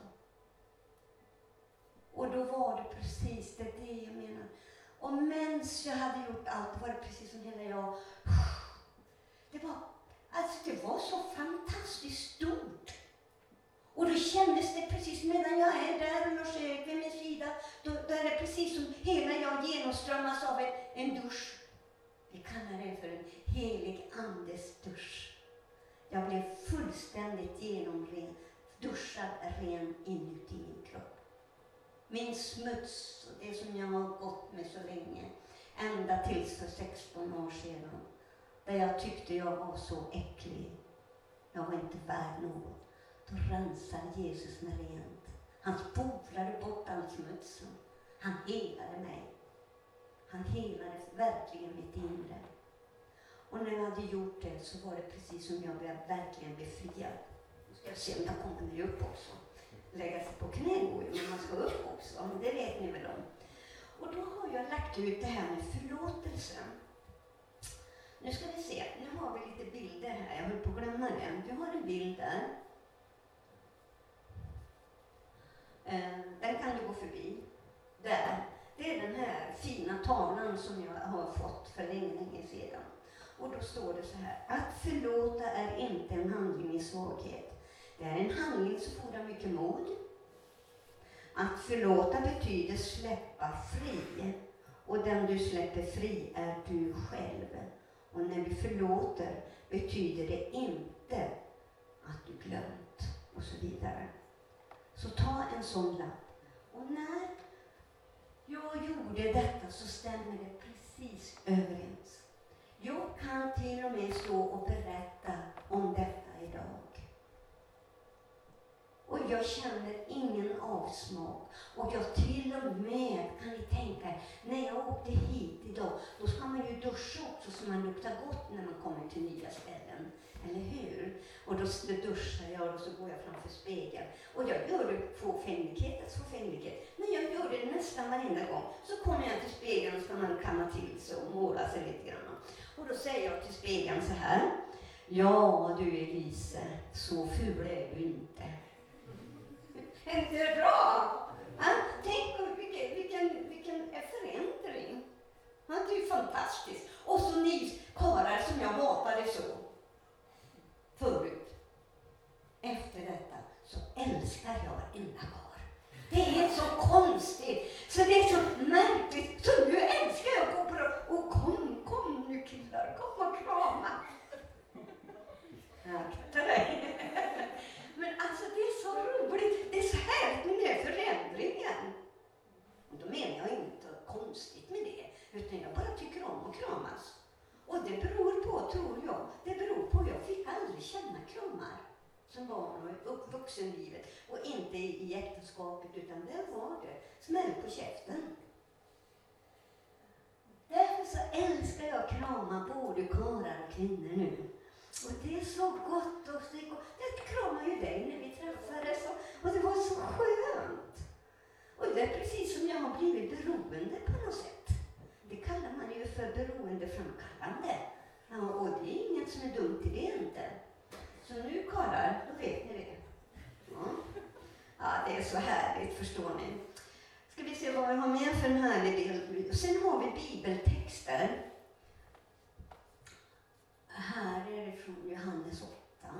Och då var det precis det, det jag menar. Och mens jag hade gjort allt var det precis som hela jag... Det var, alltså det var så fantastiskt stort. Och då kändes det precis medan jag är där och Lars-Erik vid min sida, då, då är det precis som hela jag genomströmmas av en, en dusch. Vi kallar det för en helig andes dusch. Jag blev fullständigt genomren, duschad ren inuti min kropp. Min smuts, det som jag har gått med så länge, ända tills för 16 år sedan, där jag tyckte jag var så äcklig. Jag var inte värd något. Då rensade Jesus mig rent. Han spolade bort all smutsen. Han helade mig. Han helade verkligen mitt inre. Och när jag hade gjort det så var det precis som jag blev verkligen befriad. Nu ska jag se om kommer ni upp också. Lägga sig på knä går ju, men man ska upp också. Det vet ni väl om. Och då har jag lagt ut det här med förlåtelsen. Nu ska vi se, nu har vi lite bilder här. Jag höll på att glömma den. Du har en bild där. Eh, den kan du gå förbi. Där. Det är den här fina tavlan som jag har fått för länge, länge sedan. Och då står det så här. Att förlåta är inte en handling i svaghet. Det är en handling som fordrar mycket mod. att förlåta betyder släppa fri. Och den du släpper fri är du själv. Och när vi förlåter betyder det inte att du glömt och så vidare. Så ta en sån lapp. Och när jag gjorde detta så stämmer det precis överens. Jag kan till och med stå och berätta om detta idag. Och jag känner ingen avsmak. Och jag till och med, kan ni tänka er, när jag åkte hit idag, då ska man ju duscha också så man luktar gott när man kommer till nya ställen. Eller hur? Och då duschar jag och så går jag framför spegeln. Och jag gör det fåfänglighetens fåfänglighet. Men jag gör det nästan varenda gång. Så kommer jag till spegeln och ska man kamma till sig och måla sig lite grann. Och då säger jag till spegeln så här. Ja du Elise, så ful är du inte. Är inte det bra? Ja, tänk vilken, vilken, vilken förändring. Ja, det är ju fantastiskt. Och så ni karlar som jag hatade så förut. Efter detta så älskar jag varenda karl. Det är så konstigt, så det är så märkligt. Så nu älskar jag att gå på. Och kom, kom nu killar, kom och krama. Akta dig. Men alltså det är så roligt, det är så härligt med den här förändringen. Och då menar jag inte konstigt med det, utan jag bara tycker om att kramas. Och det beror på, tror jag, det beror på, jag fick aldrig känna kramar som barn och upp vuxenlivet och inte i äktenskapet utan där var det smäll på käften. Därför så älskar jag krama både karlar och kvinnor nu. Och det är så gott och så Jag kramade ju dig när vi träffades och, och det var så skönt. Och det är precis som jag har blivit beroende på något sätt. Det kallar man ju för beroendeframkallande. Ja, och det är inget som är dumt i det inte. Så nu karlar, då vet ni det. Ja. ja, det är så härligt, förstår ni. Ska vi se vad vi har mer för en härlig bild. Sen har vi bibeltexter. Här är det från Johannes 8.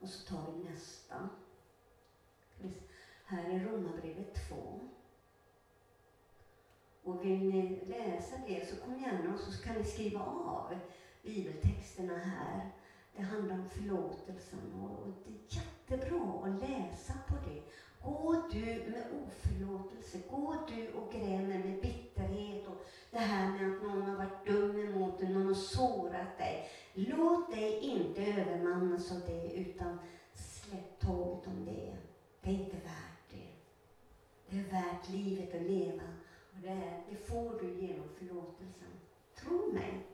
Och så tar vi nästa. Här är Romarbrevet 2. Och vill ni läsa det så kom gärna och så kan ni skriva av bibeltexterna här. Det handlar om förlåtelsen och det är jättebra att läsa på det. Gå du med oförlåtelse, gå du och grämer med bitterhet och det här med att någon har varit dum emot dig, någon har sårat dig. Låt dig inte övermannas av det utan släpp taget om det. Det är inte värt det. Det är värt livet att leva och det, är, det får du genom förlåtelsen. Tro mig.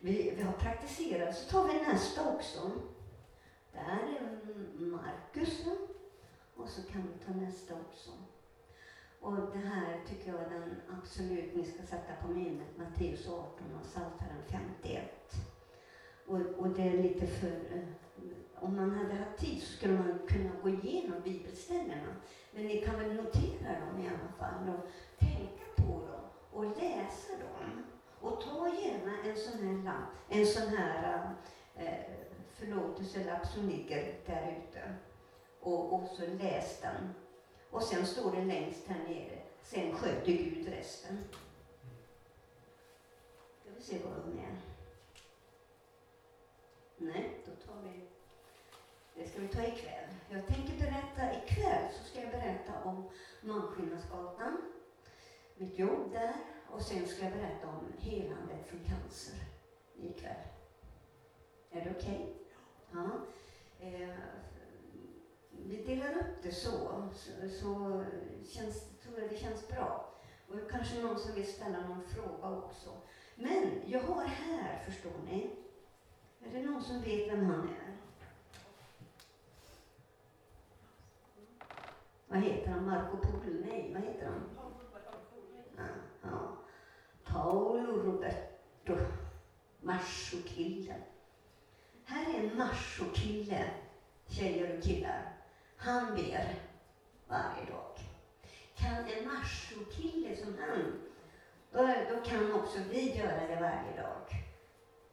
Vi, vi har praktiserat, så tar vi nästa också. Där är Markus. Och så kan vi ta nästa också. Och det här tycker jag är den absolut ni ska sätta på minnet, Matteus 18 och Psaltaren 51. Och, och det är lite för... Eh, om man hade haft tid så skulle man kunna gå igenom bibelställena. Men ni kan väl notera dem i alla fall och tänka på dem och läsa dem. Och ta gärna en sån här lapp, en sån här eh, eh förlåtelselapp som ligger där ute. Och, och så läs den. Och sen står det längst här nere, sen sköter Gud resten. Ska vi se vad hon är. Nej, då tar vi det ska vi ta ikväll. Jag tänker berätta, ikväll så ska jag berätta om Malmskillnadsgatan, mitt jobb där och sen ska jag berätta om helandet från cancer ikväll. Är det okej? Okay? Ja. Eh, vi delar upp det så, så, så känns, tror jag det känns bra. Och kanske någon som vill ställa någon fråga också. Men jag har här, förstår ni, är det någon som vet vem han är? Vad heter han? Marco Polo? Nej, vad heter han? Ja, ja. Paolo Roberto. Machokillen. Här är en machokille, tjejer och killar. Han ber varje dag. Kan en machokille som han, då, då kan också vi göra det varje dag.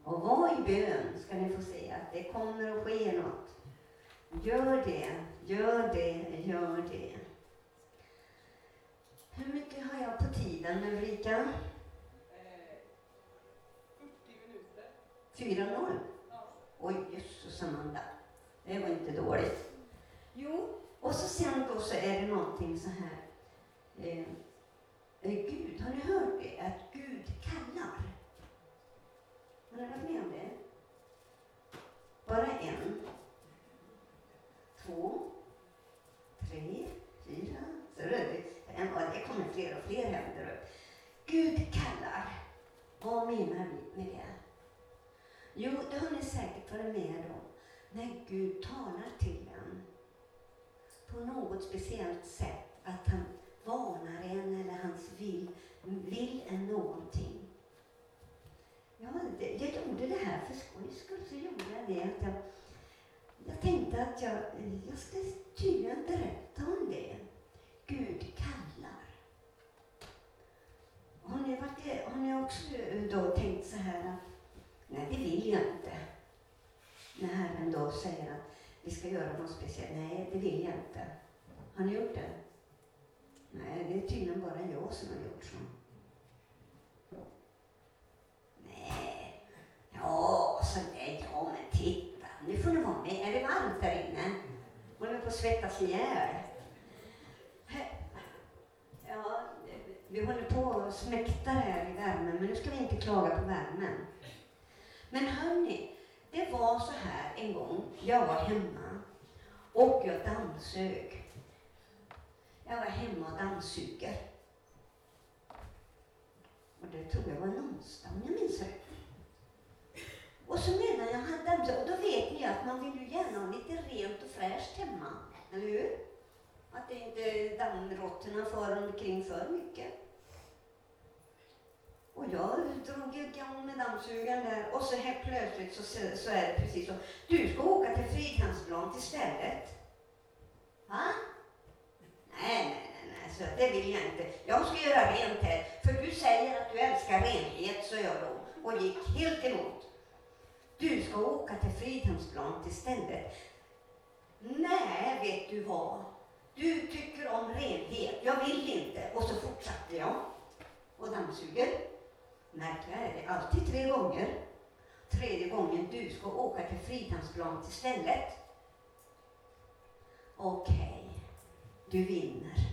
Och var i bön ska ni få se att det kommer att ske något. Gör det, gör det, gör det. Hur mycket har jag på tiden Ulrika? Eh, 40 minuter. 4-0? Ja. Oj, jösses Amanda. Det var inte dåligt. Jo, och så sen då så är det någonting så här. Eh, eh, Gud, har ni hört det? Att Gud kallar. Har ni varit med om det? Bara en, två, tre, fyra, så är det, en, det kommer fler och fler händer upp. Gud kallar. Vad menar vi med det? Jo, det har ni säkert varit med om. När Gud talar till en på något speciellt sätt. Att han varnar en eller han vill, vill en någonting. Ja, det, jag gjorde det här för skojs skull. Så gjorde jag det att jag, jag tänkte att jag, jag ska tydligen berätta om det. Gud kallar. Har ni, varit, har ni också eh, då tänkt så här att nej, det vill jag inte. När Herren då säger att vi ska göra något speciellt. Nej, det vill jag inte. Har ni gjort det? Nej, det är tydligen bara jag som har gjort så. Nej. Ja, så nej, ja men titta. Nu får ni vara med. Är det varmt där inne? Håller på att svettas ihjäl. Ja, vi håller på och smäktar här i värmen, men nu ska vi inte klaga på värmen. Men hörni, det var så här en gång. Jag var hemma och jag dammsög. Jag var hemma och dammsuger. Och det tror jag var en onsdag om jag minns rätt. Och så medan jag hade dammsugit, och då vet ni att man vill ju gärna ha lite rent och fräscht hemma, eller hur? Att det inte dammråttorna far omkring för mycket. Och jag drog igång med dammsugaren där och så helt plötsligt så, så är det precis så. Du ska åka till Fridhemsplan istället. Va? Nej, nej, nej, nej, så det vill jag inte. Jag ska göra rent här, för du säger att du älskar renhet, så jag då och gick helt emot. Du ska åka till Fridhemsplan istället. Nej, vet du vad? Du tycker om renhet, jag vill inte. Och så fortsatte jag och dammsuger. Märkliga är det alltid tre gånger. Tredje gången, du ska åka till Fridhemsplan till stället. Okej, okay. du vinner.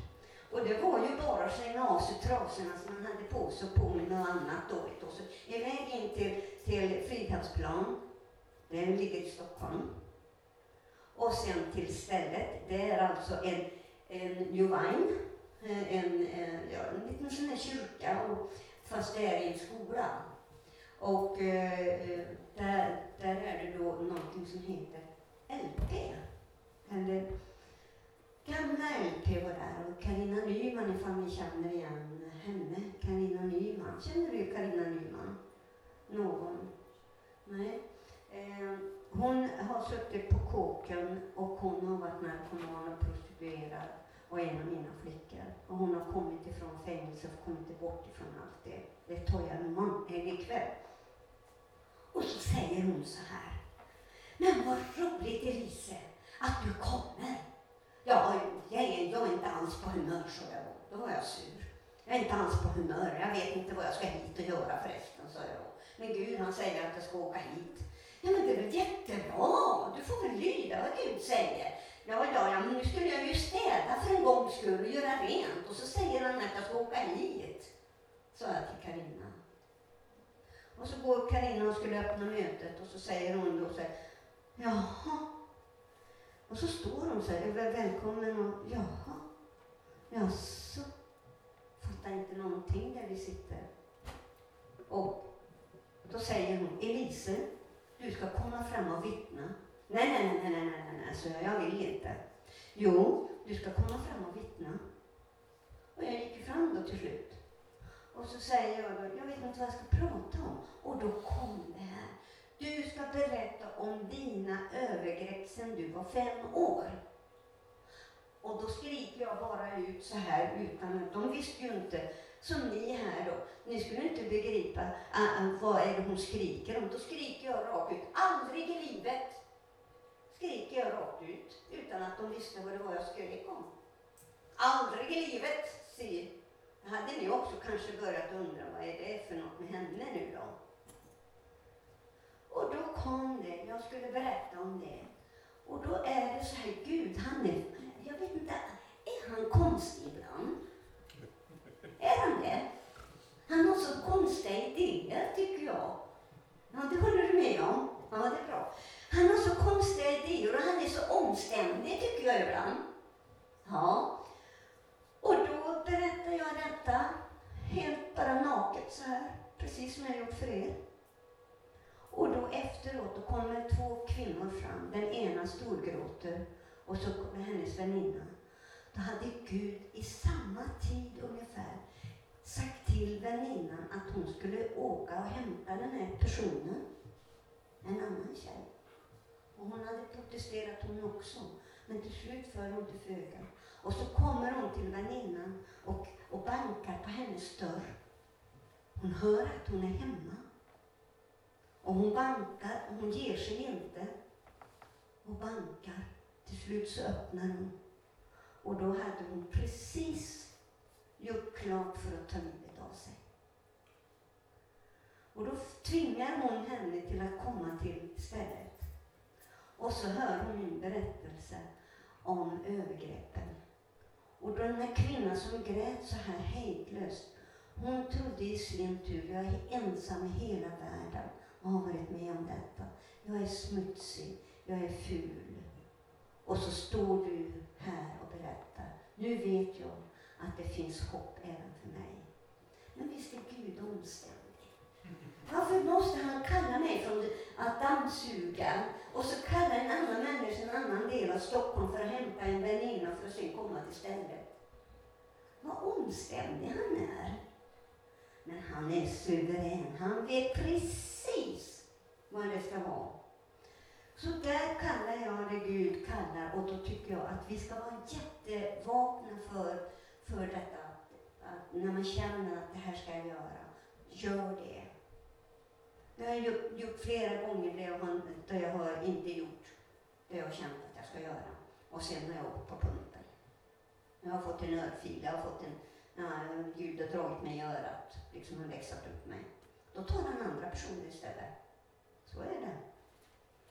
Och det var ju bara att slänga av sig trasorna som man hade på sig och på med något annat då. Och så iväg in till, till Fridhemsplan. Den ligger i Stockholm. Och sen till stället. Det är alltså en, en Juvain, eh, en, en, ja, en liten sån här kyrka. Och, fast det är i en skola. Och eh, eh, där, där är det då någonting som heter LP. Eller gamla LP var där och Carina Nyman ifall ni känner igen henne. Carina Nyman. Känner du Carina Nyman? Någon? Nej. Eh, hon har suttit på kåken och hon har varit narkoman och prostituerad och en av mina flickor. Och hon har kommit ifrån fängelse och kommit bort ifrån allt det. Det tar jag imorgon, eller ikväll. Och så säger hon så här. Men vad roligt Elise, att du kommer. Ja, jag är, jag är inte alls på humör, sa jag då. Då var jag sur. Jag är inte alls på humör. Jag vet inte vad jag ska hit och göra förresten, sa jag då. Men Gud, han säger att jag ska åka hit. Ja, men det är väl jättebra. Du får väl lyda vad Gud säger. Ja, ja, ja, men nu skulle jag ju städa för en gångs skull och göra rent. Och så säger han att jag ska åka hit, sa jag till Karina. Och så går Karina och skulle öppna mötet och så säger hon då så här, jaha. Och så står hon så här, välkommen och jaha. Jaså. Fattar inte någonting där vi sitter. Och då säger hon, Elise, du ska komma fram och vittna. Nej, nej, nej, nej, nej, nej, nej, så alltså, jag, jag vill inte. Jo, du ska komma fram och vittna. Och jag gick fram då till slut. Och så säger jag då, jag vet inte vad jag ska prata om. Och då kom det här. Du ska berätta om dina övergrepp sedan du var fem år. Och då skriker jag bara ut så här utan att de visste ju inte som ni här då, ni skulle inte begripa uh, vad är det hon skriker om. Då skriker jag rakt ut, aldrig i livet skriker jag rakt ut utan att de visste vad det var jag skrek om. Aldrig i livet, säger hade ni också kanske börjat undra vad är det för något med henne nu då? Och då kom det, jag skulle berätta om det. Och då är det så här, Gud han är, jag vet inte, är han konstig ibland? Är han det? Han har så konstiga idéer tycker jag. Ja, det håller du med om? Ja, det är bra. Han har så konstiga idéer och han är så omständig tycker jag ibland. Ja. Och då berättar jag detta helt bara naket så här, precis som jag gjort för er. Och då efteråt då kommer två kvinnor fram. Den ena storgråter och så kommer hennes väninna. Då hade Gud i samma tid ungefär sagt till väninnan att hon skulle åka och hämta den här personen, en annan tjej. Och hon hade protesterat hon också, men till slut föll hon till föga. Och så kommer hon till väninnan och, och bankar på hennes dörr. Hon hör att hon är hemma. Och hon bankar och hon ger sig inte. Och bankar. Till slut så öppnar hon. Och då hade hon precis gjort klart för att ta livet av sig. Och då tvingar hon henne till att komma till stället. Och så hör hon min berättelse om övergreppen. Och den här kvinnan som grät så här hejdlöst, hon trodde i sin tur, jag är ensam i hela världen och har varit med om detta. Jag är smutsig, jag är ful. Och så står du här och berättar. Nu vet jag att det finns hopp även för mig. Men visst är Gud omständig? Varför måste han kalla mig från att dammsuga och så kalla en annan människa en annan del av Stockholm för att hämta en väninna för att sen komma till stället? Vad omständig han är. Men han är suverän. Han vet precis vad det ska vara. Så där kallar jag det Gud kallar och då tycker jag att vi ska vara jättevakna för, för detta. Att när man känner att det här ska jag göra, gör det. Det har jag gjort, gjort flera gånger där jag, har, där jag har inte gjort det jag har känt att jag ska göra. Och sen har jag åkt på pumpen. Jag har fått en örfil, jag har fått en, ja, Gud har dragit mig i örat, liksom har läxat upp mig. Då tar den andra personen istället. Så är det.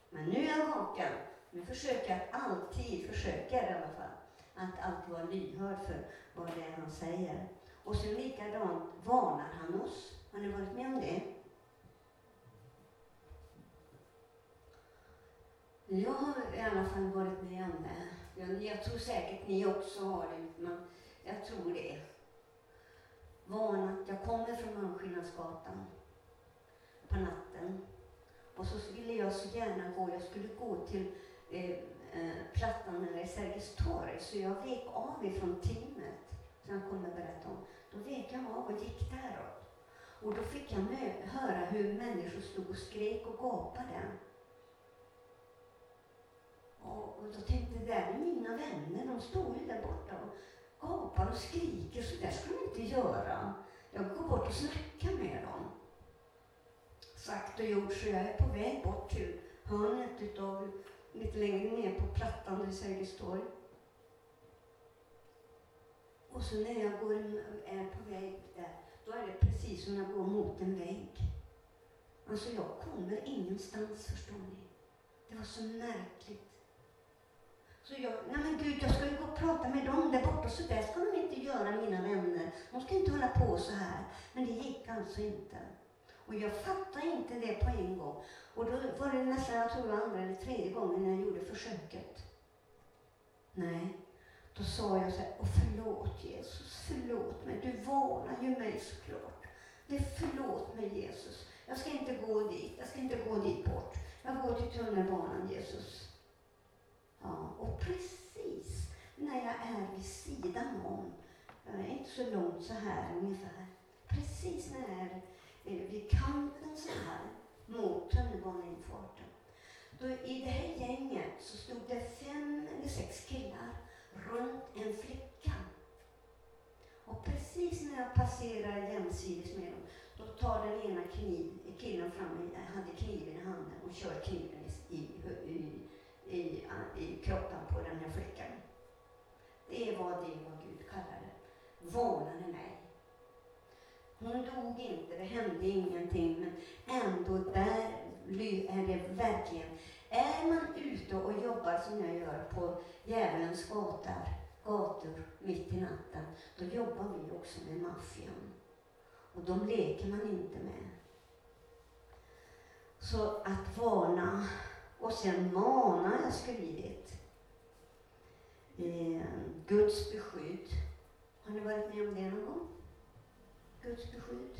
Men nu är jag vaken. Nu försöker jag alltid, försöker i alla fall, att alltid vara lyhörd för vad det är han säger. Och så likadant varnar han oss. Har ni varit med om det? Jag har i alla fall varit med om det. Jag, jag tror säkert ni också har det, men jag tror det. Vanat, Jag kommer från Malmskillnadsgatan på natten. Och så ville jag så gärna gå, jag skulle gå till eh, eh, Plattan eller Sergels torg, så jag vek av ifrån teamet, som jag kommer berätta om. Då vek jag av och gick däråt. Och då fick jag höra hur människor stod och skrek och gapade. Och, och då tänkte jag, där är mina vänner, de står ju där borta och gapar och skriker, så där ska de inte göra. Jag går bort och snackar med dem. Sagt och gjort, så jag är på väg bort till hörnet utav, lite längre ner på Plattan vid Sergels torg. Och så när jag går, är på väg där, då är det precis som jag går mot en vägg. Alltså jag kommer ingenstans, förstår ni. Det var så märkligt. Så jag, nej men gud, jag ska ju gå och prata med dem där borta, så där ska de inte göra, mina vänner. De ska inte hålla på så här. Men det gick alltså inte. Och jag fattade inte det på en gång. Och då var det nästan, jag tror andra eller tredje gången när jag gjorde försöket. Nej, då sa jag så här, och förlåt Jesus, förlåt mig. Du varnar ju mig såklart. Det förlåt mig Jesus. Jag ska inte gå dit, jag ska inte gå dit bort. Jag går till tunnelbanan Jesus. Ja, och precis när jag är vid sidan om, eh, inte så långt så här ungefär, precis när jag är eh, vid kanten så här mot tunnelbaneinfarten. Då I det här gänget så stod det fem eller sex killar runt en flicka. Och precis när jag passerar jämsides med dem, då tar den ena kniv, killen fram, hade kniven i handen och kör kniven i, i, i, i kroppen på den här flickan. Det var det vad Gud kallade, varnade mig. Hon dog inte, det hände ingenting, men ändå där är det verkligen är man ute och jobbar som jag gör på djävulens gator, gator mitt i natten, då jobbar vi också med maffian. Och de leker man inte med. Så att varna, och sen mana har jag skrivit. Eh, Guds beskydd. Har ni varit med om det någon gång? Guds beskydd?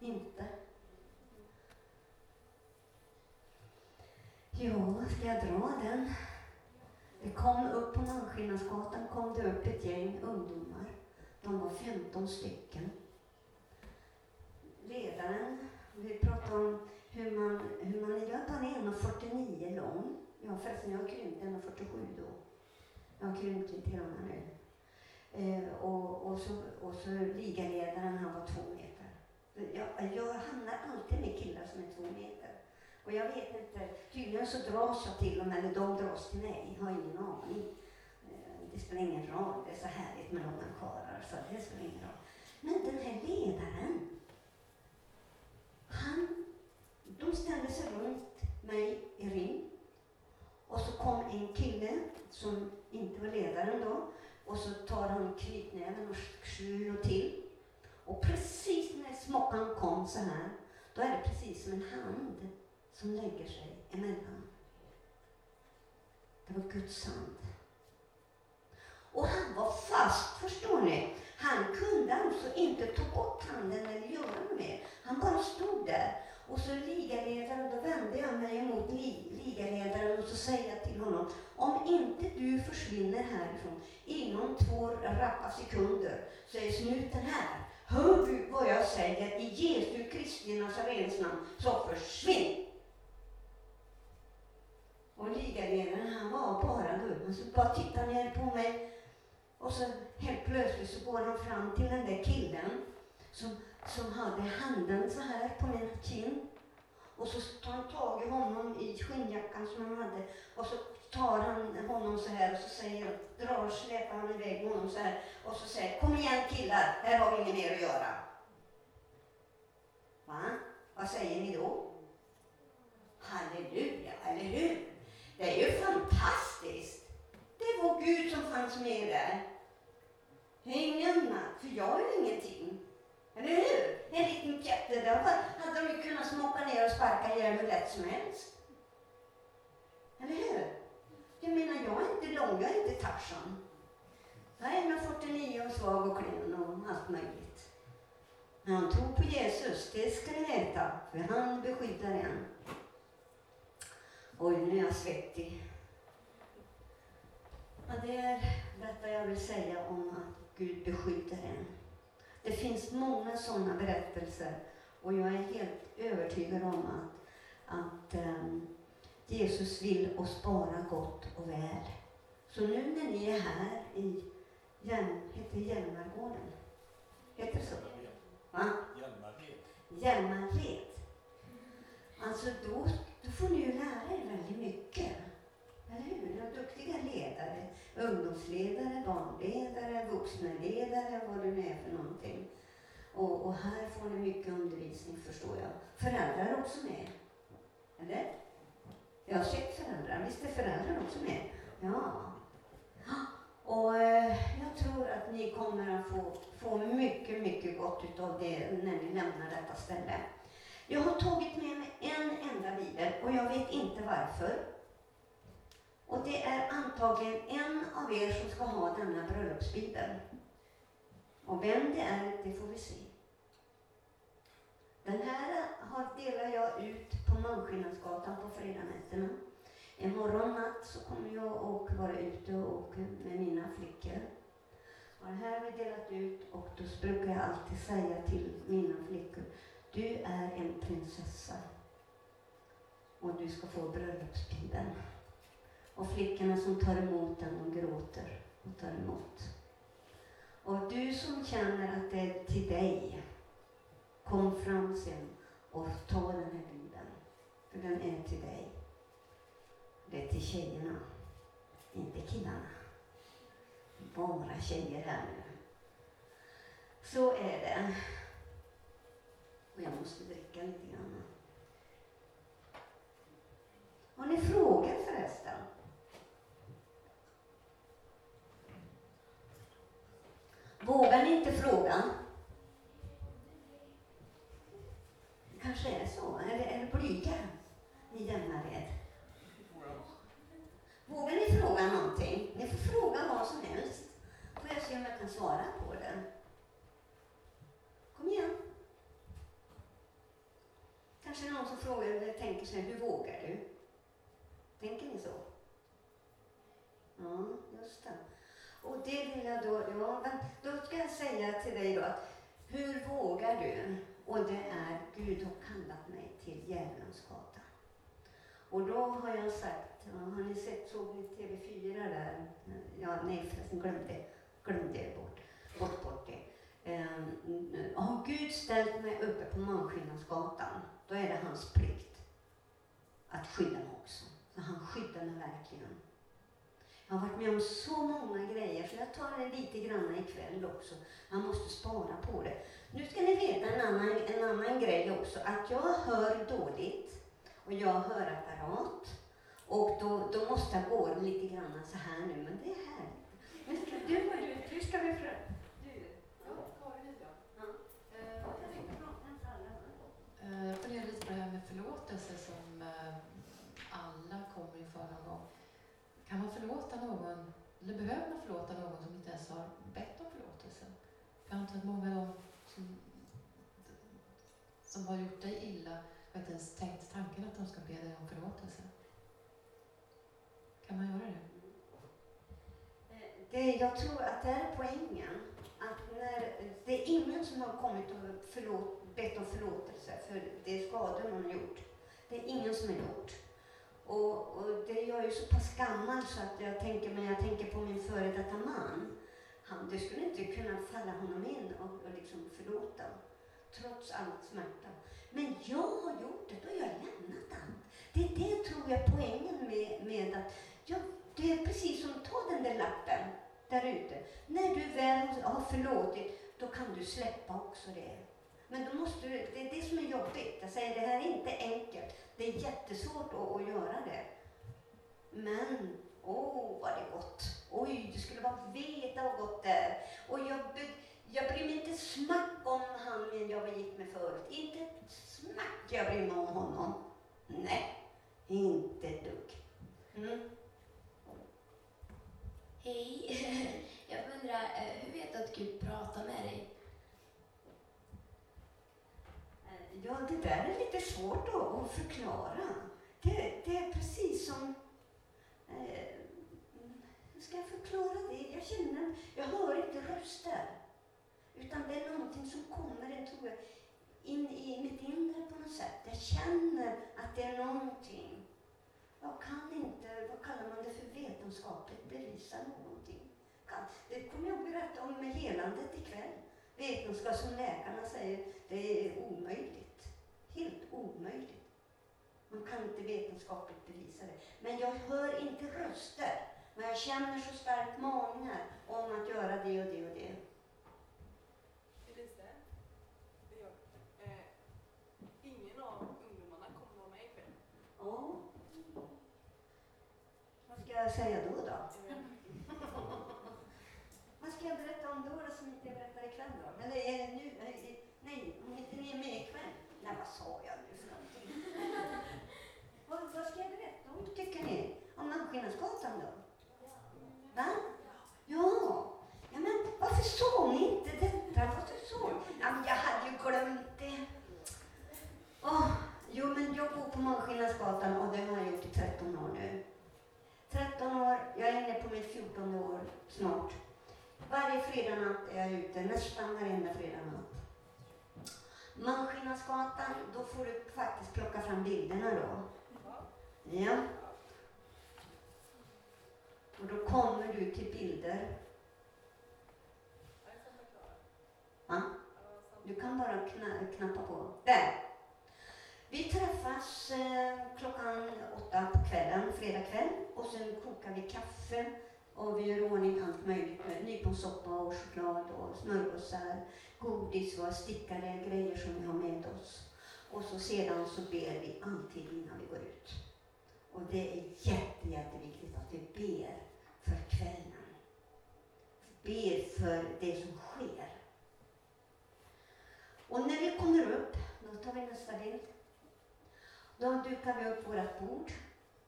Inte? Jo, ska jag dra den? Det kom upp på Malmskillnadsgatan kom det upp ett gäng ungdomar. De var 15 stycken. Ledaren, vi pratade om hur man, hur man är, han är 1,49 lång. Ja förresten, jag har krympt 1,47 då. Jag har krympt lite grann nu. Eh, och, och, så, och så ligaledaren, han var två meter. Jag, jag hamnar alltid med killar som är två meter. Och jag vet inte, tydligen så dras jag till dem, eller de dras till mig, jag har ingen aning. Eh, det spelar ingen roll, det är så härligt med långa karlar, så det spelar ingen roll. Men den här ledaren, han, de ställde sig runt mig i ring. Och så kom en kille som inte var ledaren då, och så tar han knytnäven och skjuter till. Och precis när smockan kom så här, då är det precis som en hand som lägger sig emellan. Det var Guds hand. Och han var fast, förstår ni? Han kunde alltså inte ta bort handen eller göra något mer. Han bara stod där. Och så ligaledaren, då vände jag mig emot li, ligaledaren och så säger jag till honom, om inte du försvinner härifrån inom två rappa sekunder så är snuten här. Hör du vad jag säger i Jesu Kristi Nazarens namn, så försvinn! Och ligaledaren han var bara dum. Han så bara tittade ner på mig. Och så helt plötsligt så går han fram till den där killen som, som hade handen så här på min kind. Och så tar han tag i honom i skinnjackan som han hade. Och så tar han honom så här och så säger, drar, släpar han iväg honom så här. Och så säger, kom igen killar, här har vi inget mer att göra. Va? Vad säger ni då? Halleluja, eller hur? Det är ju fantastiskt. Det var Gud som fanns med där. Ingen annan, för jag är ingenting. Eller hur? En liten kätte, där hade de ju kunnat smocka ner och sparka ihjäl hur lätt som helst. Eller hur? Jag menar, jag är inte lång, jag är inte Tarzan. Jag är 1,49 och svag och klen och allt möjligt. Men han tror på Jesus, det ska ni veta, för han beskyddar en. Oj, nu är jag svettig. Ja, det är detta jag vill säga om att Gud beskyddar en. Det finns många sådana berättelser och jag är helt övertygad om att, att um, Jesus vill oss bara gott och väl. Så nu när ni är här i Hjälm, heter Hjälmargården? Heter det så? Va? Hjälmared. Hjälmared. Alltså då då får ni ju lära er väldigt mycket. Eller hur? Ni har duktiga ledare. Ungdomsledare, barnledare, vuxenledare, vad det nu är för någonting. Och, och, här får ni mycket undervisning förstår jag. Föräldrar är också med. Eller? Jag har sett föräldrar. Visst är föräldrar också med? Ja. Och eh, jag tror att ni kommer att få, få mycket, mycket gott utav det när ni lämnar detta ställe. Jag har tagit med mig en enda bibel och jag vet inte varför. Och det är antagligen en av er som ska ha denna bröllopsbibel. Och vem det är, det får vi se. Den här delar jag ut på Malmskillnadsgatan på fredagnätterna. Imorgon natt så kommer jag att vara ute och med mina flickor. Och det här har vi delat ut och då brukar jag alltid säga till mina flickor du är en prinsessa och du ska få bröllopsbibeln. Och flickorna som tar emot den, de gråter och tar emot. Och du som känner att det är till dig, kom fram sen och ta den här bibeln. För den är till dig. Det är till tjejerna, inte killarna. Bara tjejer här nu. Så är det. Och jag måste dricka lite grann. Har ni frågat förresten? Vågar ni inte fråga? Det kanske är så. Eller är det blyga ni Hjälmared? Vågar ni fråga någonting? Ni får fråga vad som helst. Får jag se om jag kan svara på det. Kom igen. Kanske någon som frågar eller tänker sig, hur vågar du? Tänker ni så? Ja, just det. Och det vill jag då, ja, men då ska jag säga till dig då att hur vågar du? Och det är, Gud har kallat mig till Djävulens gata. Och då har jag sagt, har ni sett, såg ni TV4 där? Ja, nej förresten, glöm det. Glöm det bort. Bort, bort det. Ehm, um, har Gud ställt mig uppe på Malmskillnadsgatan, då är det hans plikt att skydda mig också. För han skyddar mig verkligen. Jag har varit med om så många grejer, så jag tar det lite grann ikväll också. Man måste spara på det. Nu ska ni veta en annan, en annan grej också, att jag hör dåligt och jag hör apparat. Och då, då måste jag gå lite grann så här nu, men det är härligt. Men ska du, du, hur ska vi förlåta någon, eller behöver man förlåta någon som inte ens har bett om förlåtelse? För jag antar att många av dem som, som har gjort dig illa har inte ens tänkt tanken att de ska be dig om förlåtelse. Kan man göra det? Det, jag tror att det är poängen. Att när, det är ingen som har kommit och förlåt, bett om förlåtelse för de skador man har gjort. Det är ingen som har gjort. Och, och det, jag är ju så pass gammal så att jag tänker, men jag tänker på min före detta man. Han, det skulle inte kunna falla honom in och, och liksom förlåta, trots all smärta. Men jag har gjort det, då har jag lämnat allt. Det är det tror jag är poängen med, med att ja, det är precis som ta den där lappen där ute. När du väl har förlåtit, då kan du släppa också det. Men då måste du, det är det som är jobbigt. Jag säger, det här är inte enkelt. Det är jättesvårt att, att göra det. Men, åh oh, vad det är gott. Oj, du skulle bara veta vad gott det är. Och jag, jag bryr mig inte smack om han jag var gift med förut. Inte ett smack jag bryr mig om honom. Nej, inte ett dugg. Mm. Hej. Jag undrar, eh, hur vet du att Gud pratar med dig? Eh, ja, det där är lite svårt att förklara. Det, det är precis som... Eh, hur ska jag förklara det? Jag känner, jag hör inte röster. Utan det är någonting som kommer, jag tror jag, in i mitt inre på något sätt. Jag känner att det är någonting. Jag kan inte, vad kallar man det för, vetenskapligt bevisa någonting. Det kommer jag att berätta om med helandet ikväll. Vetenskap som läkarna säger, det är omöjligt. Helt omöjligt. Man kan inte vetenskapligt bevisa det. Men jag hör inte röster. Men jag känner så starkt maningar om att göra det och det och det. Elise, det är jag. Eh, ingen av ungdomarna kommer vara med ikväll. Ja. Vad ska jag säga då? då? Vad ska jag berätta om då, då som inte jag berättar ikväll då? Eller är det nu? Nej, om inte ni är med ikväll. Nej, vad sa jag nu för någonting? vad, vad ska jag berätta om tycker ni? Om Malmskillnadsgatan då? Va? Ja. ja, men varför såg ni inte detta? Varför såg ja, men Jag hade ju glömt det. Oh, jo, men jag bor på Malmskillnadsgatan och det har jag gjort i 13 år nu. 13 år, jag är inne på mitt 14 år snart. Varje fredag natt är jag ute, nästan varenda fredag natt. Malmskillnadsgatan, då får du faktiskt plocka fram bilderna då. Ja. Och då kommer du till bilder. Ja. Du kan bara kna knappa på. Där! Vi träffas eh, klockan åtta på kvällen, fredag kväll, och sen kokar vi kaffe och vi gör i ordning allt möjligt med nyponsoppa och choklad och smörgåsar, godis och stickade grejer som vi har med oss. Och så sedan så ber vi alltid innan vi går ut. Och det är jätte, jätteviktigt att vi ber för kvällen. Ber för det som sker. Och när vi kommer upp, då tar vi nästa bild. Då dukar vi upp vårt bord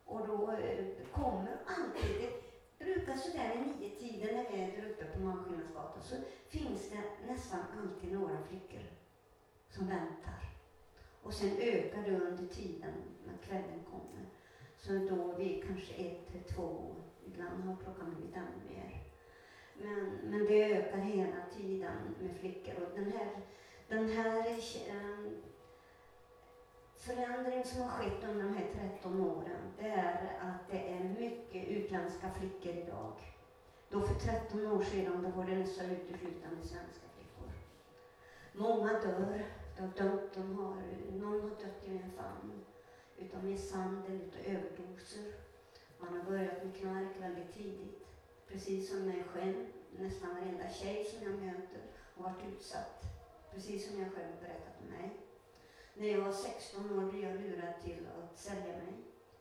och då eh, kommer alltid, det brukar sådär i nio tiden när vi är där uppe på Malmskillnadsgatan så finns det nästan alltid några flickor som väntar. Och sen ökar det under tiden när kvällen kommer. Så då vi kanske ett till två, ibland har klockan blivit ännu mer. Men, men det ökar hela tiden med flickor och den här, den här eh, förändring som har skett under de här 13 åren, det är att det är mycket utländska flickor idag. Då för 13 år sedan då var det nästan uteslutande svenska flickor. Många dör, de har dött, de har, någon har dött i en famn utav misshandel, utav överdoser. Man har börjat med knark väldigt tidigt. Precis som mig själv, nästan varenda tjej som jag möter har varit utsatt. Precis som jag själv berättat om mig. När jag var 16 år blev jag lurad till att sälja mig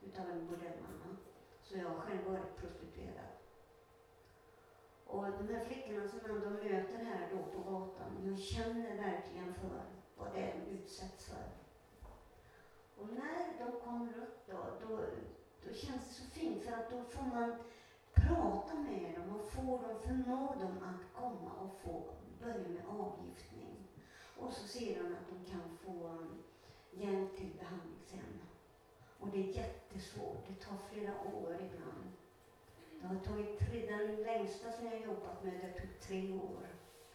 utav en bordellmamma. Så jag har själv varit prostituerad. Och de här flickorna som ändå möter här då på gatan, jag känner verkligen för vad det är de utsätts för. Och när de kommer upp då, då, då känns det så fint för att då får man prata med dem och få dem, förmå dem att komma och få börja med avgiftning. Och så ser de att de kan få hjälp till behandlingshem. Och det är jättesvårt, det tar flera år ibland. Det har tagit tre, den längsta som jag jobbat med, det tog tre år.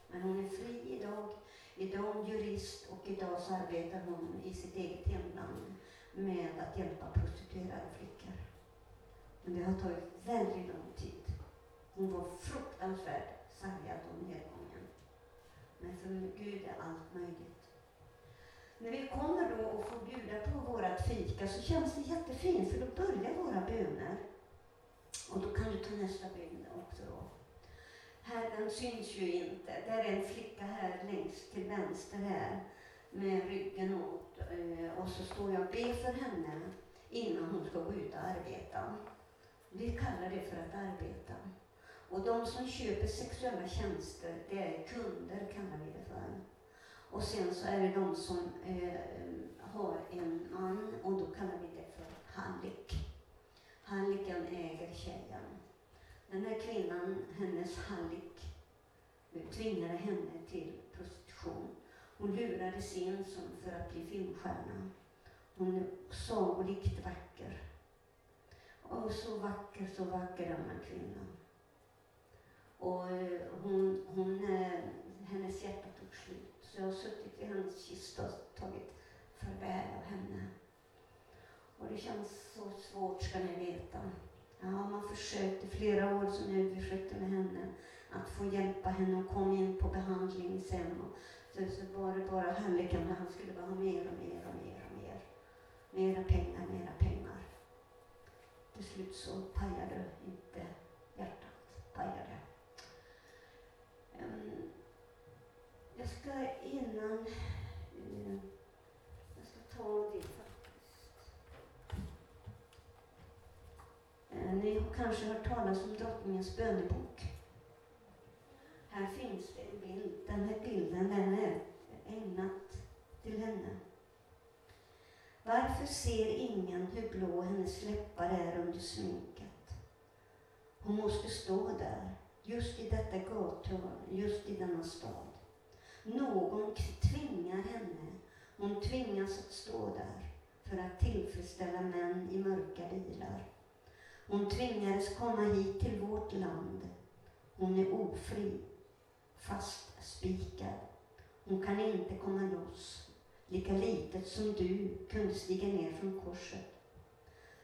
Men hon är fri idag. Idag är hon jurist och idag så arbetar hon i sitt eget hemland med att hjälpa prostituerade flickor. Men det har tagit väldigt lång tid. Hon var fruktansvärt sargad om nedgången. Men för Gud är allt möjligt. När vi kommer då och får bjuda på vårat fika så känns det jättefint för då börjar våra böner. Och då kan du ta nästa bild också då. Herren syns ju inte. Där är en flicka här längst till vänster här med ryggen åt. Eh, och så står jag och ber för henne innan hon ska gå ut och arbeta. Vi kallar det för att arbeta. Och de som köper sexuella tjänster, det är kunder kallar vi det för. Och sen så är det de som eh, har en man och då kallar vi det för hallick. Hallicken äger tjejen. Den här kvinnan, hennes hallick, tvingade henne till prostitution. Hon lurades in som för att bli filmstjärna. Hon är sagolikt vacker. Och så vacker, så vacker denna kvinna. Och eh, hon, hon, eh, hennes hjärta tog slut. Så jag har suttit vid hennes kista och tagit farväl av henne. Och det känns så svårt ska ni veta. Ja, man försökte flera år som jag försökte med henne att få hjälpa henne och komma in på behandling sen. Och så, så var det bara halliken han skulle bara ha mer och mer och mer och mer. Mera pengar, mera pengar. Till slut så pajade inte hjärtat, pajade. Um, jag ska innan... Eh, jag ska ta det faktiskt. Eh, ni har kanske hört talas om drottningens bönebok. Här finns det en bild. Den här bilden den är ägnad till henne. Varför ser ingen hur blå hennes läppar är under sminket? Hon måste stå där, just i detta gathörn, just i denna stad. Någon tvingar henne. Hon tvingas att stå där för att tillfredsställa män i mörka bilar. Hon tvingades komma hit till vårt land. Hon är ofri fastspikad. Hon kan inte komma loss, lika litet som du kunde stiga ner från korset.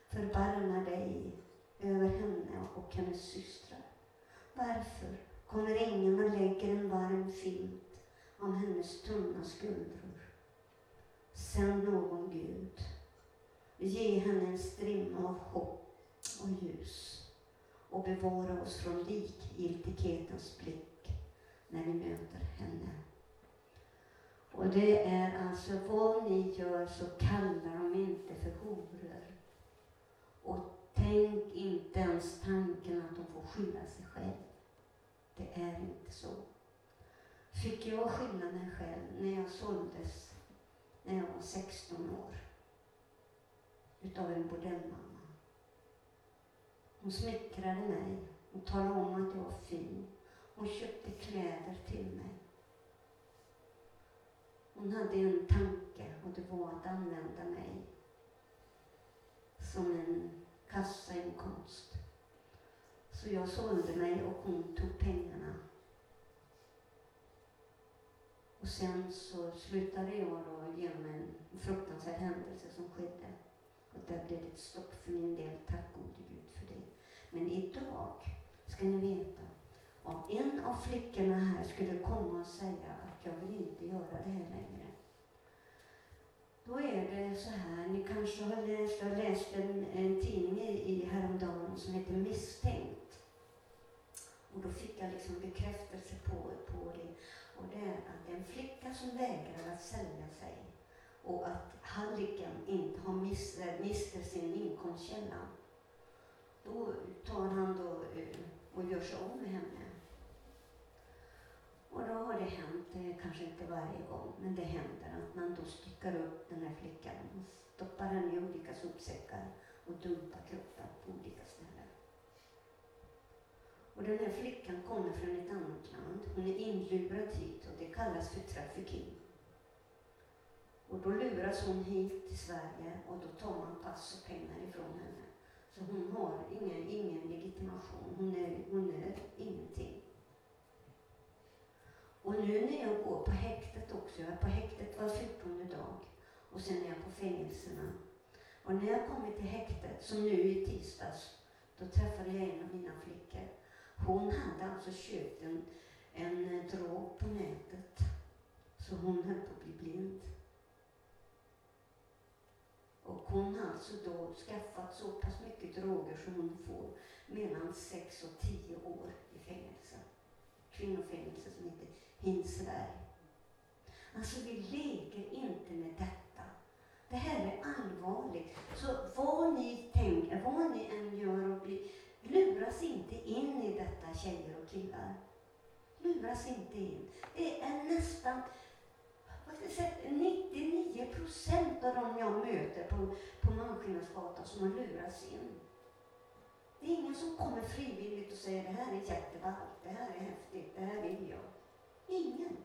Förbarma dig över henne och hennes systrar. Varför kommer ingen och lägger en varm filt om hennes tunna skuldror? Sänd någon Gud. Ge henne en strimma av hopp och ljus. och bevara oss från likgiltighetens blick när vi möter henne. Och det är alltså vad ni gör så kallar de inte för horor. Och tänk inte ens tanken att de får skylla sig själv. Det är inte så. Fick jag skillnaden mig själv när jag såldes när jag var 16 år utav en bordellmamma. Hon smickrade mig och talade om att jag var fin. Hon köpte kläder till mig. Hon hade en tanke och det var att använda mig som en kassainkomst. Så jag sålde mig och hon tog pengarna. Och sen så slutade jag då genom en fruktansvärd händelse som skedde. Och där blev det ett stopp för min del, tack gode Gud för det. Men idag ska ni veta, om en av flickorna här skulle komma och säga att jag vill inte göra det här längre. Då är det så här, ni kanske har läst, jag läste en, en tidning i, i häromdagen som heter Misstänkt. Och då fick jag liksom bekräftelse på, på det. Och det är att en flicka som vägrar att sälja sig och att hallicken inte har mister, eh, mister sin inkomstkälla. Då tar han då eh, och gör sig av med henne. Och då har det hänt, det kanske inte varje gång, men det händer att man då styckar upp den här flickan och stoppar henne i olika sopsäckar och dumpar kroppen på olika ställen. Och den här flickan kommer från ett annat land. Hon är inlurad hit och det kallas för trafficking. Och då luras hon hit till Sverige och då tar man pass och pengar ifrån henne. Så hon har ingen, ingen legitimation, hon är, hon är ingenting. Och nu när jag går på häktet också, jag är på häktet var 14 dag och sen är jag på fängelserna. Och när jag kommer till häktet, som nu i tisdags, då träffade jag en av mina flickor. Hon hade alltså köpt en, en eh, drog på nätet, så hon höll på att bli blind. Och hon har alltså då skaffat så pass mycket droger som hon får mellan 6 och 10 år i fängelse. Kvinnofängelse som heter Hinseberg. Alltså vi leker inte med detta. Det här är allvarligt. Så vad ni tänker, vad ni än gör och blir, luras inte in i detta tjejer och killar. Luras inte in. Det är nästan vad ska jag säga, 99 procent av de jag möter på, på Malmskillnadsgatan som har lurats in. Det är ingen som kommer frivilligt och säger det här är jätteballt, det här är häftigt, det här vill jag. Ingen.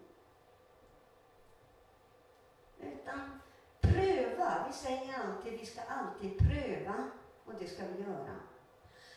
Utan pröva. Vi säger alltid, vi ska alltid pröva och det ska vi göra.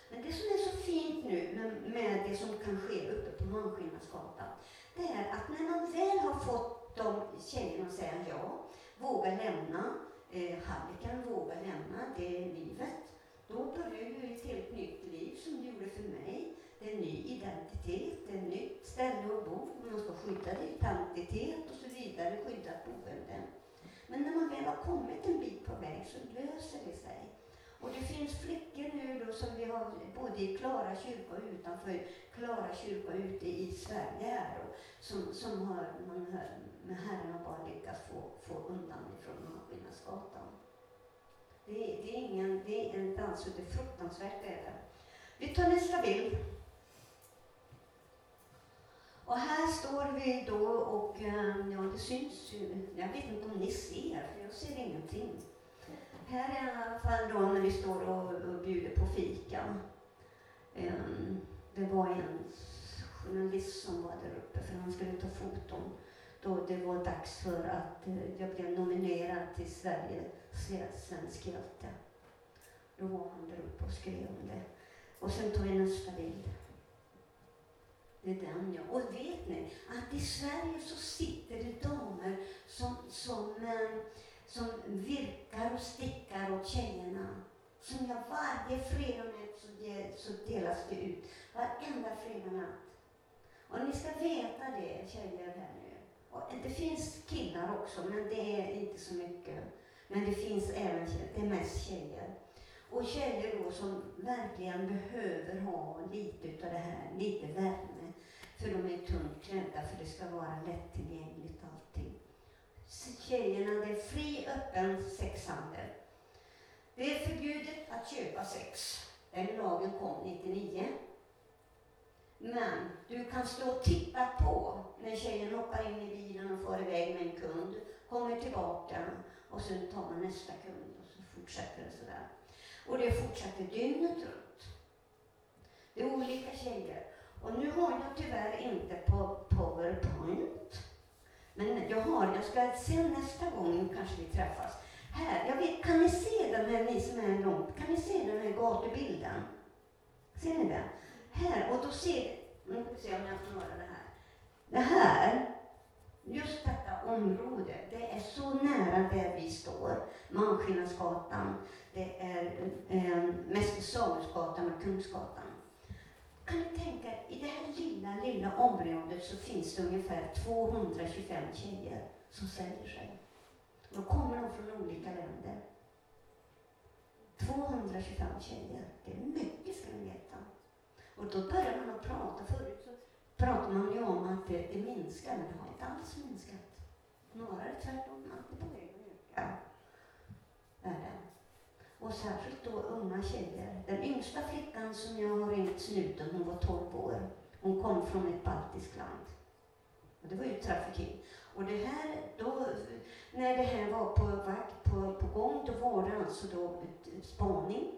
Men det som är så fint nu med, med det som kan ske uppe på Malmskillnadsgatan, det är att när man väl har fått de tjejerna att säga ja, våga lämna, eh, halliken våga lämna det är livet, då börjar ju ett helt nytt liv som det gjorde för mig. Det är en ny identitet, det är ett nytt ställe att bo, man ska skydda identitet och så vidare, skyddat boende. Men när man väl har kommit en bit på väg så löser det sig. Och det finns flickor nu då som vi har både i Klara kyrka och utanför Klara kyrka ute i Sverige här då, som, som har, man har, med Herren har bara lyckats få, få undan ifrån Malmskillnadsgatan. Det, det är ingen, det är inte alls, det är fruktansvärt är det. Vi tar nästa bild. Och här står vi då och, eh, ja det syns ju, jag vet inte om ni ser, för jag ser ingenting. Här är i alla fall då när vi står och, och bjuder på fika. Um, ehm, det var en journalist som var där uppe för han skulle ta foton då det var dags för att uh, jag blev nominerad till Sveriges svensk hjälte. Då var han där uppe och skrev om det. Och sen tar vi nästa bild. Det är den ja. Och vet ni att i Sverige så sitter det damer som, som uh, som virkar och stickar åt tjejerna. Som jag varje fredag så, så delas det ut. Varenda fredag natt. Och ni ska veta det, tjejer här nu. Och det finns killar också, men det är inte så mycket. Men det finns även tjejer, det är mest tjejer. Och tjejer då som verkligen behöver ha lite utav det här, lite värme. För de är tungt klädda, för det ska vara lättillgängligt. Tjejerna, det är fri öppen sexhandel. Det är förbjudet att köpa sex. Den lagen kom 99. Men du kan stå och titta på när tjejen hoppar in i bilen och far iväg med en kund, kommer tillbaka och sen tar man nästa kund och så fortsätter det sådär. Och det fortsätter dygnet runt. Det är olika tjejer. Och nu har jag tyvärr inte på Powerpoint. Men jag har, jag ska sen nästa gång kanske vi träffas. Här, jag vet, kan ni se den här, ni som är långt, kan ni se den här gatubilden? Ser ni den? Här, och då ser, nu ska vi se om jag får höra det här. Det här, just detta område, det är så nära där vi står. Malmskillnadsgatan, det är eh, Mäster Samuelsgatan och Kungsgatan. Kan ni tänka er, i det här lilla, lilla området så finns det ungefär 225 tjejer som säljer sig. Då kommer de från olika länder. 225 tjejer, det är mycket ska ni veta. Och då börjar man att prata. Förut så pratade man ju om att det, det minskar, men det har inte alls minskat. Snarare tvärtom, att det är på väg att öka. Är det. Och särskilt då unga tjejer. Den yngsta flickan som jag har ringt snuten, hon var 12 år. Hon kom från ett baltiskt land. Och det var ju trafficking. Och det här, då, när det här var på vakt, på, på gång, då var det alltså då spaning.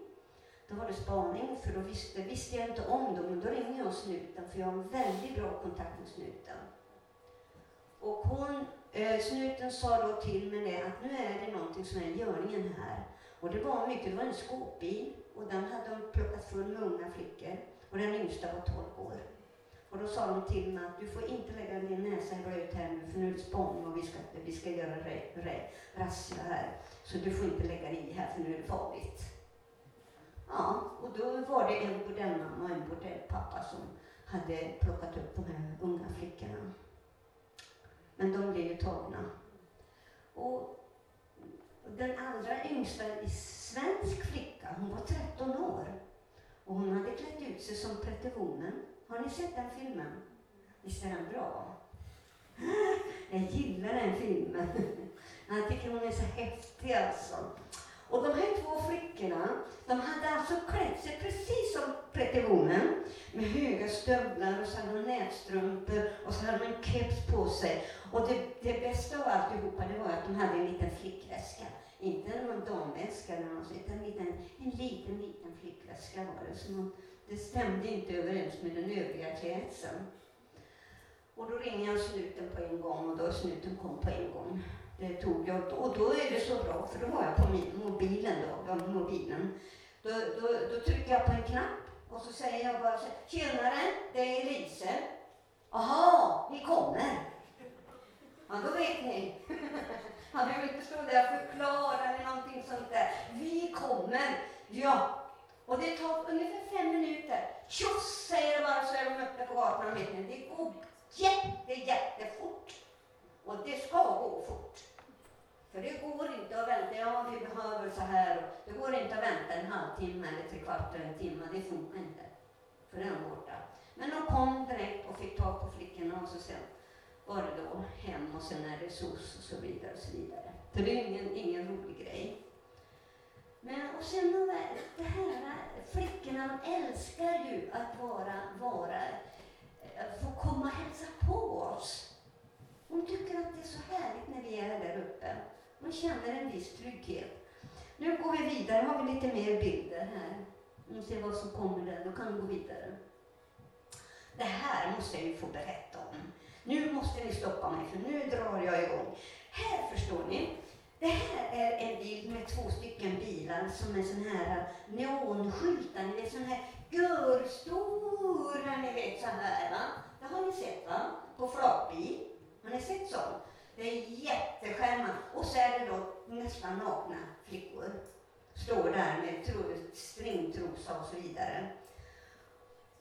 Då var det spaning, för då visste, visste jag inte om dem, men då ringde jag snuten, för jag har en väldigt bra kontakt med snuten. Och hon, eh, snuten sa då till mig det, att nu är det någonting som är i görningen här. Och det var mycket, det var en skåpbil, och den hade de plockat full med unga flickor. Och den yngsta var 12 år. Och då sa de till mig att du får inte lägga din näsa i röret här nu, för nu är det spaning och vi ska, vi ska göra razzia här. Så du får inte lägga dig i här, för nu är det farligt. Ja, och då var det en bordellmamma och en bordellpappa som hade plockat upp de här unga flickorna. Men de blev ju tagna. Och den allra yngsta svensk flicka, hon var 13 år. Och hon hade klätt ut sig som Prettevonen. Har ni sett den filmen? Visst är den bra? Jag gillar den filmen. Jag tycker hon är så häftig alltså. Och de här två flickorna, de hade alltså klätt sig precis som Prettevonen. Med höga stövlar och så hade de nätstrumpor och så hade de en keps på sig. Och det, det bästa av alltihopa det var att de hade en liten flickväska. Inte någon damväska eller något, utan en liten, en liten, liten flickväska var det. Så man, det stämde inte överens med den övriga klädseln. Och då ringde jag snuten på en gång och då snuten kom på en gång. Det tog jag och då är det så bra för då har jag på min, mobilen då, mobilen. Då, då, då trycker jag på en knapp och så säger jag bara så Tjenare, det är Elise. Jaha, ni kommer. Ja, då vet ni. Han behöver inte stå där och förklara eller någonting sånt där. Vi kommer. Ja. Och det tar ungefär fem minuter. Tjoff säger det bara så är de uppe på gatan. Vet ni. Det går jätte, jättefort. Och det ska gå fort. För det går inte att vänta, ja vi behöver så här. Det går inte att vänta en halvtimme eller tre kvart eller en timme, det funkar inte. För den är borta. Men de kom direkt och fick tag på flickorna och så sen var det då hem och sen är det SOS och så vidare och så vidare. För det är ingen, ingen rolig grej. Men och sen de det här, flickorna de älskar ju att vara, vara, få komma och hälsa på oss. De tycker att det är så härligt när vi är där uppe. Man känner en viss trygghet. Nu går vi vidare, har vi lite mer bilder här. Vi ser vad som kommer där, då kan vi gå vidare. Det här måste jag ju få berätta om. Nu måste ni stoppa mig, för nu drar jag igång. Här förstår ni, det här är en bild med två stycken bilar som är sån här neonskyltar, ni vet sån här görstora, ni vet så här va. Det har ni sett va? På flakbil. Har ni sett sånt? Det är jätteskärmar. Och så är det då nästan nakna flickor. Står där med stringtrosa och så vidare.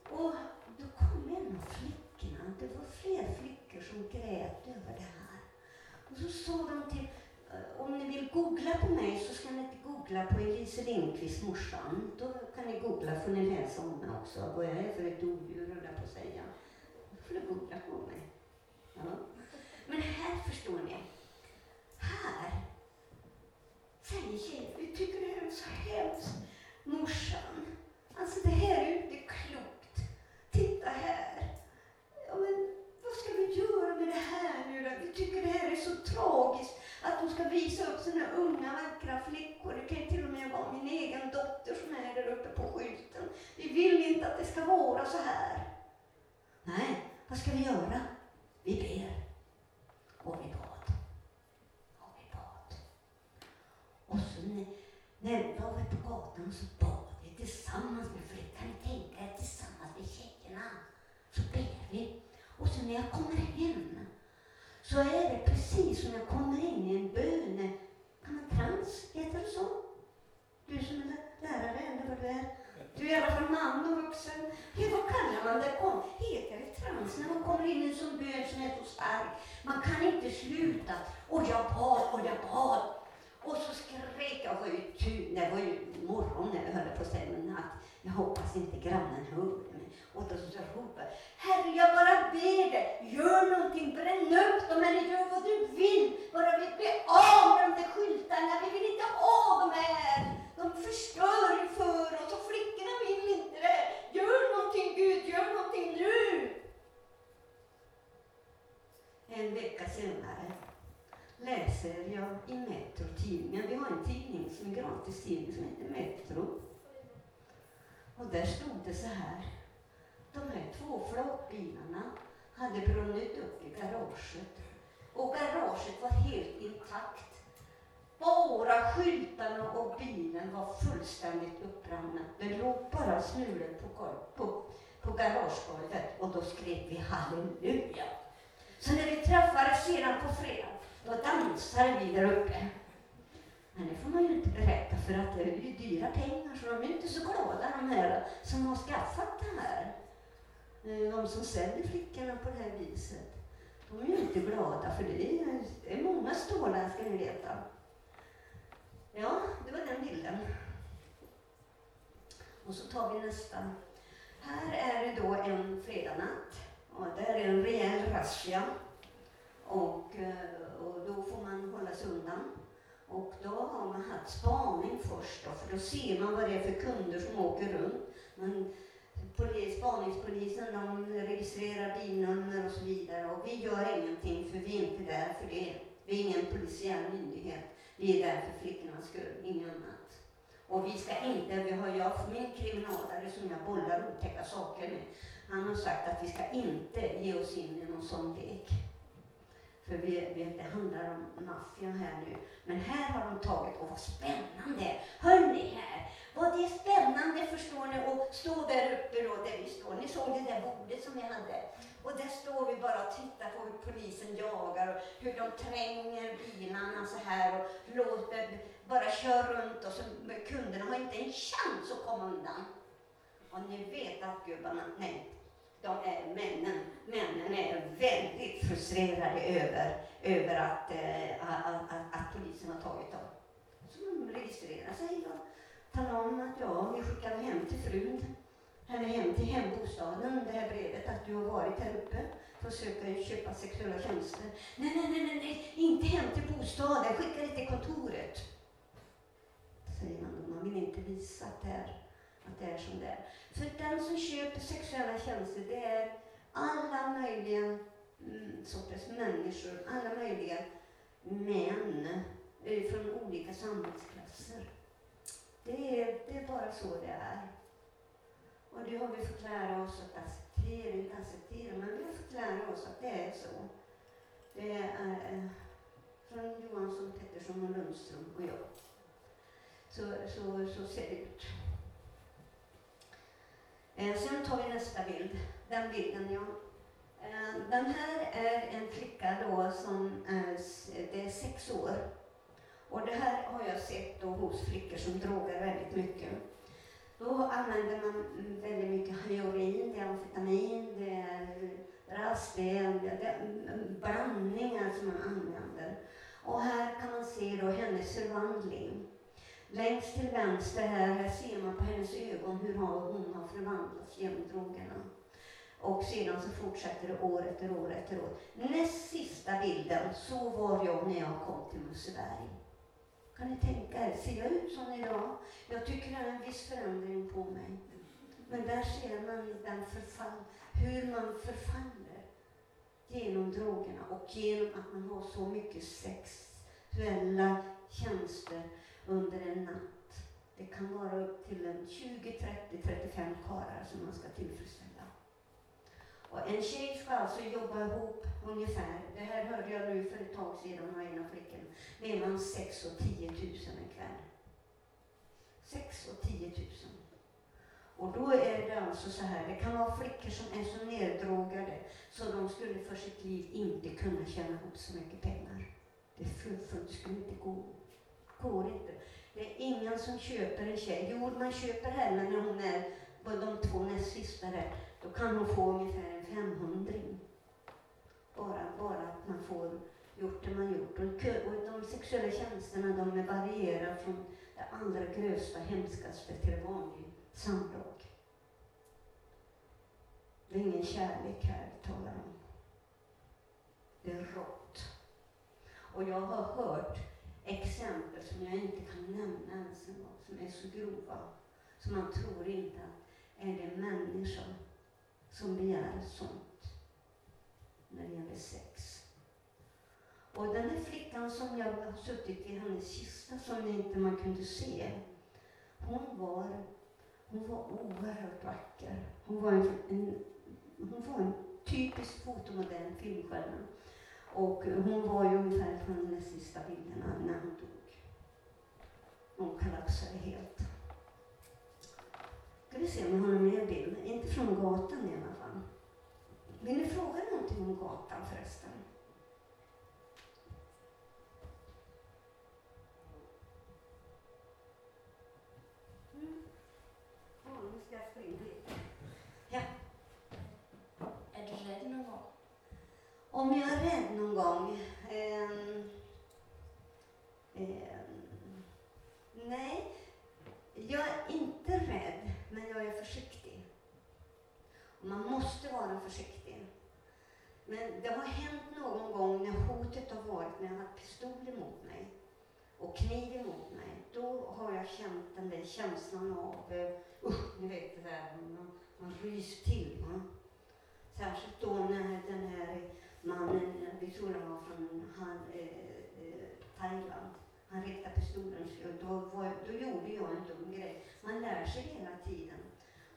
Och då kom en av flickorna, det var fler flickor som grät över det här. Och så sa de till, eh, om ni vill googla på mig så ska ni inte googla på Elise Lindqvist, morsan. Då kan ni googla får ni läsa om mig också. Vad jag är för ett odjur, höll jag på att säga. Då får ni googla på mig. Ja. Men här förstår ni. Här säger tjejen, vi tycker det här är så hemskt. Morsan, alltså det här är ju inte klokt. Titta här. Ja, men vad ska vi göra med det här nu då? Vi tycker det här är så tragiskt att de ska visa upp sina unga vackra flickor. Det kan ju till och med vara min egen dotter som är där uppe på skylten. Vi vill inte att det ska vara så här. Nej, vad ska vi göra? Vi ber. Och vi bad. Och vi bad. Och så när, när vi var på gatan så bad vi tillsammans med flickan. Tänka er tillsammans med tjejerna. Så ber vi. Och så när jag kommer hem så är det precis som jag kommer in i en böne... Kan man trans? Heter det så? Du som är lärare eller vad du är? Du är i alla fall man och vuxen. Ja, vad kallar man det? om? heter det trans när man kommer in i en sån bön som är så stark? Man kan inte sluta. Och jag bad och jag bad. Och så skrek jag, var ju tur, det var ju morgon när jag höll på att säga, natt. Jag hoppas inte grannen hörde. Och då så ropar Herre, jag bara ber dig, gör någonting, bränn upp dem eller gör vad du vill. Bara vi blir av med de där skyltarna, vi vill inte ha dem här. De förstör ju för oss och flickorna vill inte det. Gör någonting Gud, gör någonting nu. En vecka senare läser jag i Metro-tidningen. Vi har en tidning som är gratis tidning som heter Metro. Och där stod det så här. De här två flakbilarna hade brunnit upp i garaget. Och garaget var helt intakt. Bara skyltarna och bilen var fullständigt uppbrända. Det låg bara smulor på, på, på garagegolvet och då skrek vi halleluja. Så när vi träffades sedan på fredag, då dansade vi där uppe. Men det får man ju inte berätta för att det är ju dyra pengar så de är inte så glada de här som har skaffat det här. Eh, de som säljer flickorna på det här viset. De är ju inte glada för det är, det är många stålar ska ni veta. Ja, det var den bilden. Och så tar vi nästa. Här är det då en fredagnatt och där är en rejäl razzia. Och, eh, och då får man hålla sig undan. Och då har man haft spaning först då, för då ser man vad det är för kunder som åker runt. Man, polis, spaningspolisen de registrerar bilnummer och så vidare och vi gör ingenting för vi är inte där för det. Vi är ingen polisiär myndighet. Vi är där för flickornas skull, inget annat. Och vi ska inte, vi har jag, min kriminalare som jag bollar otäcka saker med, han har sagt att vi ska inte ge oss in i någon sån lek. För vi, vi, det handlar om maffia här nu. Men här har de tagit, och vad spännande! Hörni här, vad det är spännande förstår ni att stå där uppe då där vi står. Ni såg det där bordet som vi hade. Och där står vi bara och tittar på hur polisen jagar och hur de tränger bilarna så här och låter, bara kör runt och så kunderna har inte en chans att komma undan. Och ni vet att gubbarna, nej, de är männen, männen är väldigt frustrerade över, över att, eh, att, att, att, polisen har tagit dem. Så de registrerar sig Då Tala om att ja, vi skickar hem till frun, eller hem till hembostaden, det här brevet att du har varit här uppe för att söka köpa sexuella tjänster. Nej, nej, nej, nej, nej, inte hem till bostaden, skicka det till kontoret. Säger man då, man vill inte visa att det är, att det är som det är. För den som köper sexuella tjänster, det är alla möjliga mm, sorters människor, alla möjliga män eh, från olika samhällsklasser. Det är, det är bara så det är. Och det har vi fått lära oss att acceptera, inte acceptera, men vi har fått lära oss att det är så. Det är eh, från Johansson, Pettersson och Lundström och jag. Så, så, så ser det ut. Eh, sen tar vi nästa bild. Den bilden, ja. Eh, den här är en flicka då som är, det är sex år. Och det här har jag sett då hos flickor som drogar väldigt mycket. Då använder man väldigt mycket heroin, det är amfetamin, det är rast, det är, det är blandningar som man använder. Och här kan man se då hennes förvandling. Längst till vänster här, här ser man på hennes ögon hur hon har förvandlats genom drogerna. Och sedan så fortsätter det år efter år efter år. Näst sista bilden, så var jag när jag kom till Museberg. Kan ni tänka er, ser jag ut som idag? Jag tycker det är en viss förändring på mig. Men där ser man den förfall, hur man förfaller genom drogerna och genom att man har så mycket sexuella tjänster under en natt. Det kan vara upp till en 20, 30, 35 karlar som man ska tillfredsställa. Och en tjej ska alltså jobba ihop ungefär, det här hörde jag nu för ett tag sedan av en av flickorna, mellan 6 och 10 000 en kväll. 6 och 10 000. Och då är det alltså så här, det kan vara flickor som är så neddrogade så de skulle för sitt liv inte kunna tjäna ihop så mycket pengar. Det, för, skulle inte gå. Går inte. Det är ingen som köper en tjej. Jo, man köper henne när hon är på de två näst sista där. Då kan hon få ungefär en femhundring. Bara, bara att man får gjort det man gjort. Och, och de sexuella tjänsterna de varierar från det allra grövsta, hemskaste till vanlig samlag. Det är ingen kärlek här vi talar om. Det är rått. Och jag har hört exempel som jag inte kan nämna ens en gång, som är så grova, så man tror inte att är det människor som begär sånt när det gäller sex. Och den här flickan som jag har suttit i hennes kista som inte man kunde se, hon var, hon var oerhört vacker. Hon var en, en hon var en typisk fotomodell, filmstjärna. Och hon var ju ungefär från de sista bilderna när hon dog. Hon kollapsade helt. Ska vi se om jag har någon mer bild. Inte från gatan i alla fall. Vill ni fråga någonting om gatan förresten? Mm. Ja, nu ska jag få in lite. Ja. Är du rädd någon gång? Om jag är rädd någon gång? ehm, ehm, nej, jag är inte rädd, men jag är försiktig. Och man måste vara försiktig. Men det har hänt någon gång när hotet har varit när jag har haft pistol emot mig och kniv emot mig. Då har jag känt den där känslan av, uh, usch, ni vet det där, man, man ryser till. Va? Särskilt då när den här mannen, vi tror han var från han, eh, eh, Thailand, han riktade pistolen, då, var, då gjorde jag en dum grej. Man lär sig hela tiden.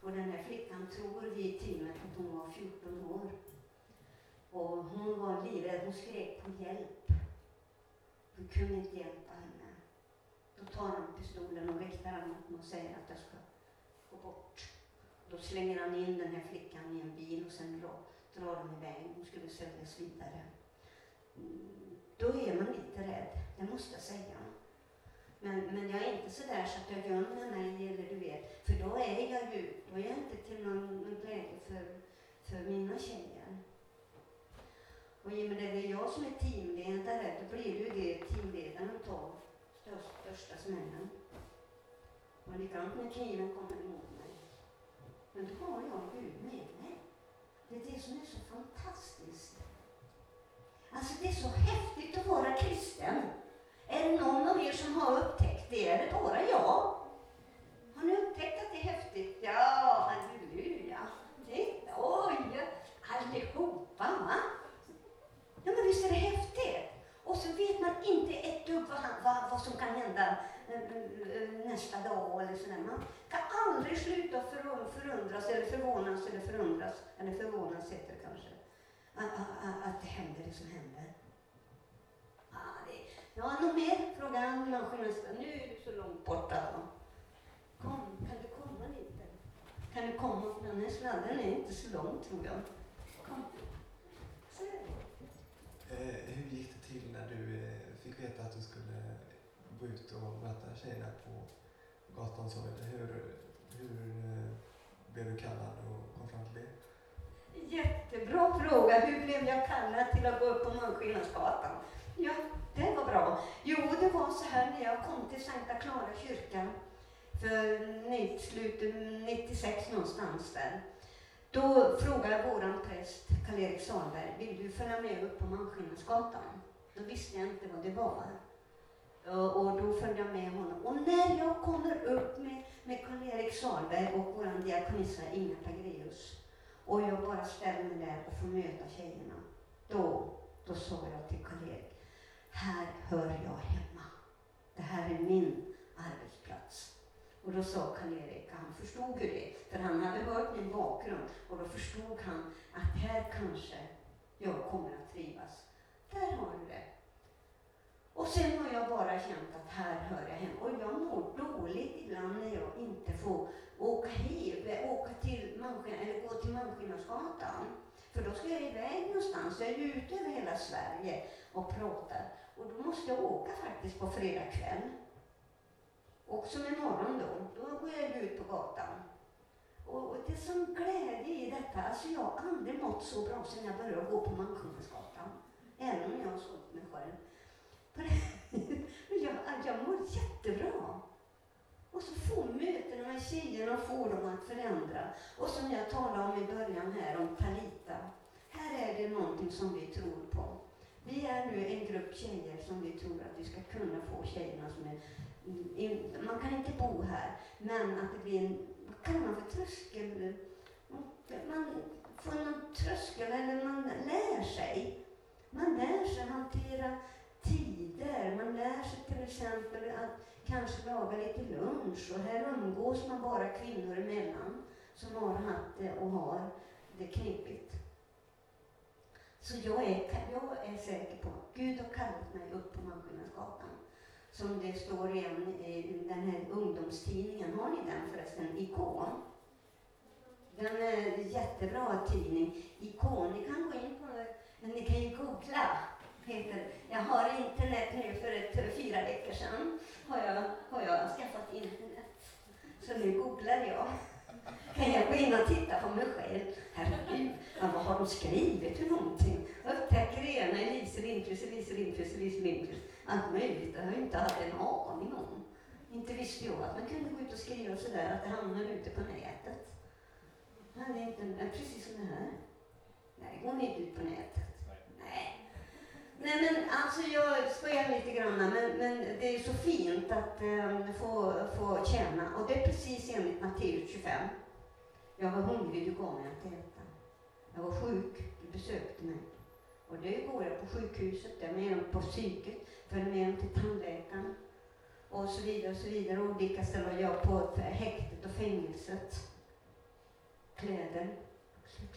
Och den här flickan tror vi till och med att hon var 14 år. Och hon var livrädd, hon skrek på hjälp. Vi kunde inte hjälpa henne. Då tar han pistolen och väktar den mot mig och säger att jag ska gå bort. Då slänger han in den här flickan i en bil och sen drar, drar de iväg. Hon skulle säljas vidare. Mm, då är man lite rädd, det måste jag säga. Men, men jag är inte sådär så att jag gömmer mig eller du vet, för då är jag ju, då är jag inte till någon, någon glädje för, för mina tjejer. Och i och med det det är jag som är teamledare, då blir ju det teamledaren tar största, största smällen. Och likadant när kniven kommer emot mig. Men då har jag Gud med mig. Det är det som är så fantastiskt. Alltså det är så häftigt att vara kristen. Är det någon av er som har upptäckt det? Är det bara jag? Har ni upptäckt att det är häftigt? Ja, halleluja. Titta! oj, allihopa va? Ja men visst är det häftigt? Och så vet man inte ett dugg vad, vad, vad som kan hända eh, eh, nästa dag eller sådär. Man kan aldrig sluta förundras eller förvånas eller förundras, eller förvånas heter det kanske, att, att, att det händer det som händer. Ja, något mer? Frågar han människorna. Nu är du så långt borta. Kom, kan du komma lite? Kan du komma? För den här sladden är inte så lång tror jag. Kom. Så. Eh, hur gick det till när du eh, fick veta att du skulle gå ut och möta tjejerna på gatan? Så, eller hur hur eh, blev du kallad och kom fram till det? Jättebra fråga. Hur blev jag kallad till att gå upp på Munskillnadsgatan? Ja, det var bra. Jo, det var så här när jag kom till Sankta Clara kyrka för slutet 96 någonstans där. Då frågade våran präst Karl-Erik Sahlberg, vill du följa med upp på Malmskillnadsgatan? Då visste jag inte vad det var. Och och då följde jag med honom. Och när jag kommer upp med, med Karl-Erik Sahlberg och vår diakonissa Inga Pagreus och jag bara ställer mig där och får möta tjejerna. Då, då sa jag till Karl-Erik, här hör jag hemma. Det här är min arbetsplats. Och då sa Karl-Erik, han förstod ju det, för han hade hört min bakgrund och då förstod han att här kanske jag kommer att trivas. Där har du det. Och sen har jag bara känt att här hör jag hem. Och jag mår dåligt ibland när jag inte får åka hem, eh, åka till Malmskillnad, eller gå till Malmskillnadsgatan. För då ska jag iväg någonstans. Jag är ju ute över hela Sverige och pratar. Och då måste jag åka faktiskt på fredag kväll. Och som imorgon då, då går jag ut på gatan. Och, och det är sån glädje i detta. Alltså jag har aldrig mått så bra sedan jag började gå på Malmskillnadsgatan. Även om jag har sålt mig själv. Jag, jag mår jättebra. Och så få möten med tjejerna och få dem att förändra. Och som jag talade om i början här om Talita. Här är det någonting som vi tror på. Vi är nu en grupp tjejer som vi tror att vi ska kunna få tjejerna som är... Man kan inte bo här, men att det blir en... Vad kallar man för tröskel? Man får någon tröskel, eller man lär sig. Man lär sig hantera tider. Man lär sig till exempel att kanske laga lite lunch och här umgås man bara kvinnor emellan som har haft det och har det knepigt. Så jag är, jag är säker på att Gud har kallat mig upp på Malmskillnadsgatan. Som det står igen i den här ungdomstidningen. Har ni den förresten? Ikon. Den är en jättebra tidning. Ikon. Ni kan gå in på men ni kan ju googla. Heter, jag har internet nu för ett, fyra veckor sedan. Har jag, har jag skaffat internet. Så nu googlar jag. Kan jag gå in och titta på mig själv? Herregud, ja, vad har de skrivit för någonting? Upptäcker det ena Elise Lindqvist, Elise Lindqvist, Elise Lindqvist. Allt möjligt. Det har jag inte haft en aning om. Inte visste jag att man kunde gå ut och skriva sådär, att det hamnar ute på nätet. Nej, det är inte, precis som det här. Nej, går ni inte ut på nätet? Nej. Men alltså jag skojar lite grann men, men det är så fint att äm, få, få känna. och det är precis enligt Matteus 25. Jag var hungrig, du gav mig att äta. Jag var sjuk, du besökte mig. Och det går jag på sjukhuset, jag är med dem på psyket, följer med dem till tandläkaren och så vidare och så vidare. Olika ställen jag på häktet och fängelset. Kläder,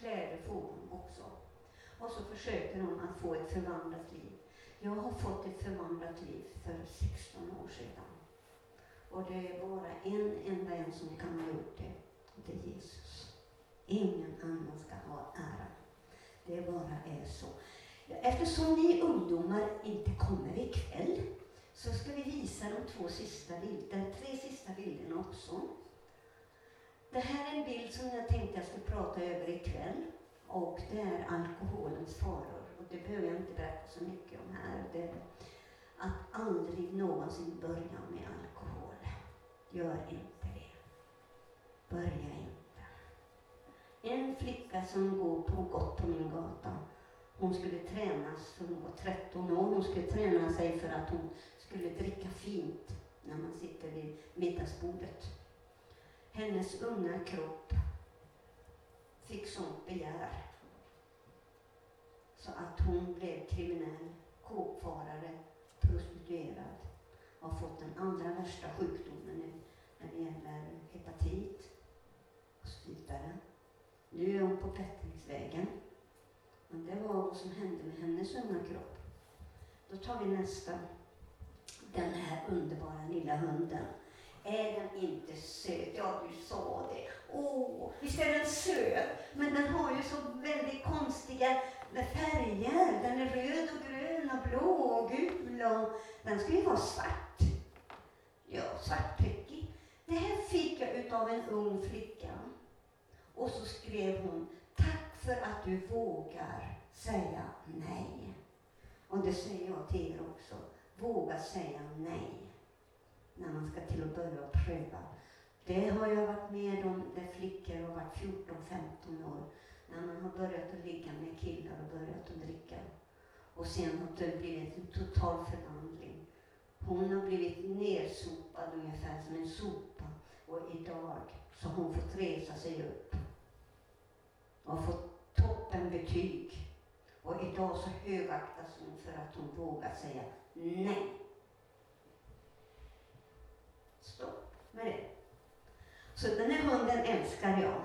kläder får de också. Och så försöker hon att få ett förvandlat liv. Jag har fått ett förvandlat liv för 16 år sedan. Och det är bara en enda en som kan ha gjort det. Och det är Jesus. Ingen annan ska ha ära. Det bara är så. Eftersom ni ungdomar inte kommer ikväll så ska vi visa de två sista bilderna, tre sista bilderna också. Det här är en bild som jag tänkte jag skulle prata över ikväll och det är alkoholens faror. Och det behöver jag inte berätta så mycket om här. Det att aldrig någonsin börja med alkohol. Gör inte det. Börja inte. En flicka som går på gott på min gata, hon skulle tränas, hon var 13 år, hon skulle träna sig för att hon skulle dricka fint när man sitter vid middagsbordet. Hennes unga kropp fick sånt begär så att hon blev kriminell, kåkfarare, prostituerad och har fått den allra värsta sjukdomen nu när det gäller hepatit och så vidare. Nu är hon på bättringsvägen. Men det var vad som hände med hennes unga kropp. Då tar vi nästa. Den här underbara lilla hunden. Är den inte söt? Ja, du sa det. Åh, visst är den söt? Men den har ju så väldigt konstiga färger. Den är röd och grön och blå och gul och den ska ju vara svart. Ja, svartprickig. Det här fick jag utav en ung flicka. Och så skrev hon, tack för att du vågar säga nej. Och det säger jag till er också. våga säga nej när man ska till att börja pröva. Det har jag varit med om där flickor har varit 14-15 år när man har börjat att ligga med killar och börjat att dricka. Och sen har det blivit en total förvandling. Hon har blivit nersopad ungefär som en sopa och idag så har hon fått resa sig upp och fått toppenbetyg. Och idag så högaktas hon för att hon vågar säga nej. Stopp med det. Så den här hunden älskar jag.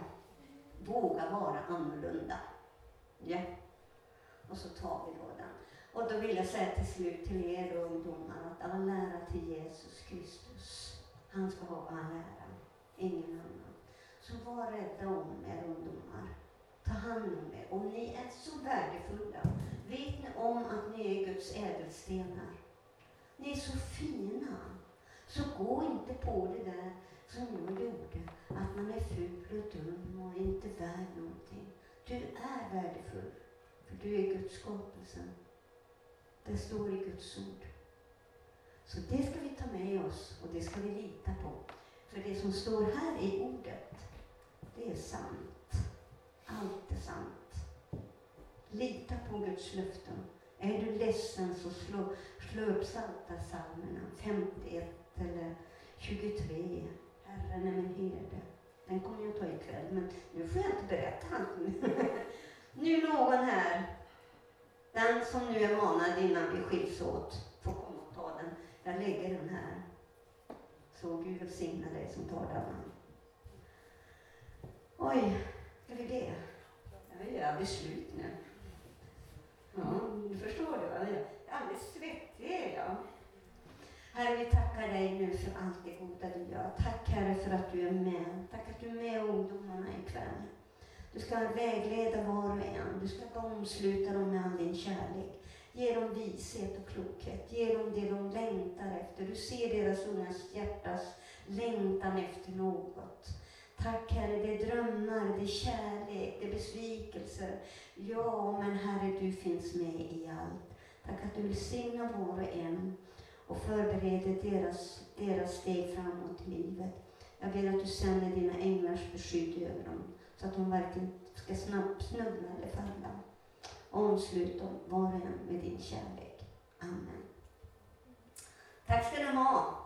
Våga vara annorlunda. Ja. Och så tar vi då den. Och då vill jag säga till slut till er ungdomar att all ära till Jesus Kristus. Han ska ha all ära, ingen annan. Så var rädda om er ungdomar. Ta hand om er. Och ni är så värdefulla. Vet ni om att ni är Guds ädelstenar? Ni är så fina. Så gå inte på det där som jag gjorde, att man är ful och dum och inte värd någonting. Du är värdefull, för du är Guds skapelse. Det står i Guds ord. Så det ska vi ta med oss och det ska vi lita på. För det som står här i ordet, det är sant. Allt är sant. Lita på Guds löften. Är du ledsen så slå, slå upp Psaltarpsalmerna 51 eller 23. Herren är min herde. Den kommer jag ta ikväll, men nu får jag inte berätta allt. nu någon här, den som nu är manad innan vi skiljs åt, får komma och ta den. Jag lägger den här. Så Gud välsigna dig som tar den. Oj, ska vi be? Jag är beslut nu. Ja, du förstår det va? Jag är alldeles svettig är jag. Herre, vi tackar dig nu för allt det goda du gör. Tack Herre för att du är med. Tack att du är med ungdomarna ikväll. Du ska vägleda var och en. Du ska omsluta dem med all din kärlek. Ge dem vishet och klokhet. Ge dem det de längtar efter. Du ser deras ungas hjärtas längtan efter något. Tack Herre, det är drömmar, det är kärlek, det är besvikelser. Ja, men Herre, du finns med i allt. Tack att du välsignar var och en och förbereder deras, deras steg framåt i livet. Jag ber att du sänder dina änglars beskydd över dem, så att de varken ska snabbt snubbla eller falla. Omslut dem var och en med din kärlek. Amen. Tack ska ni ha.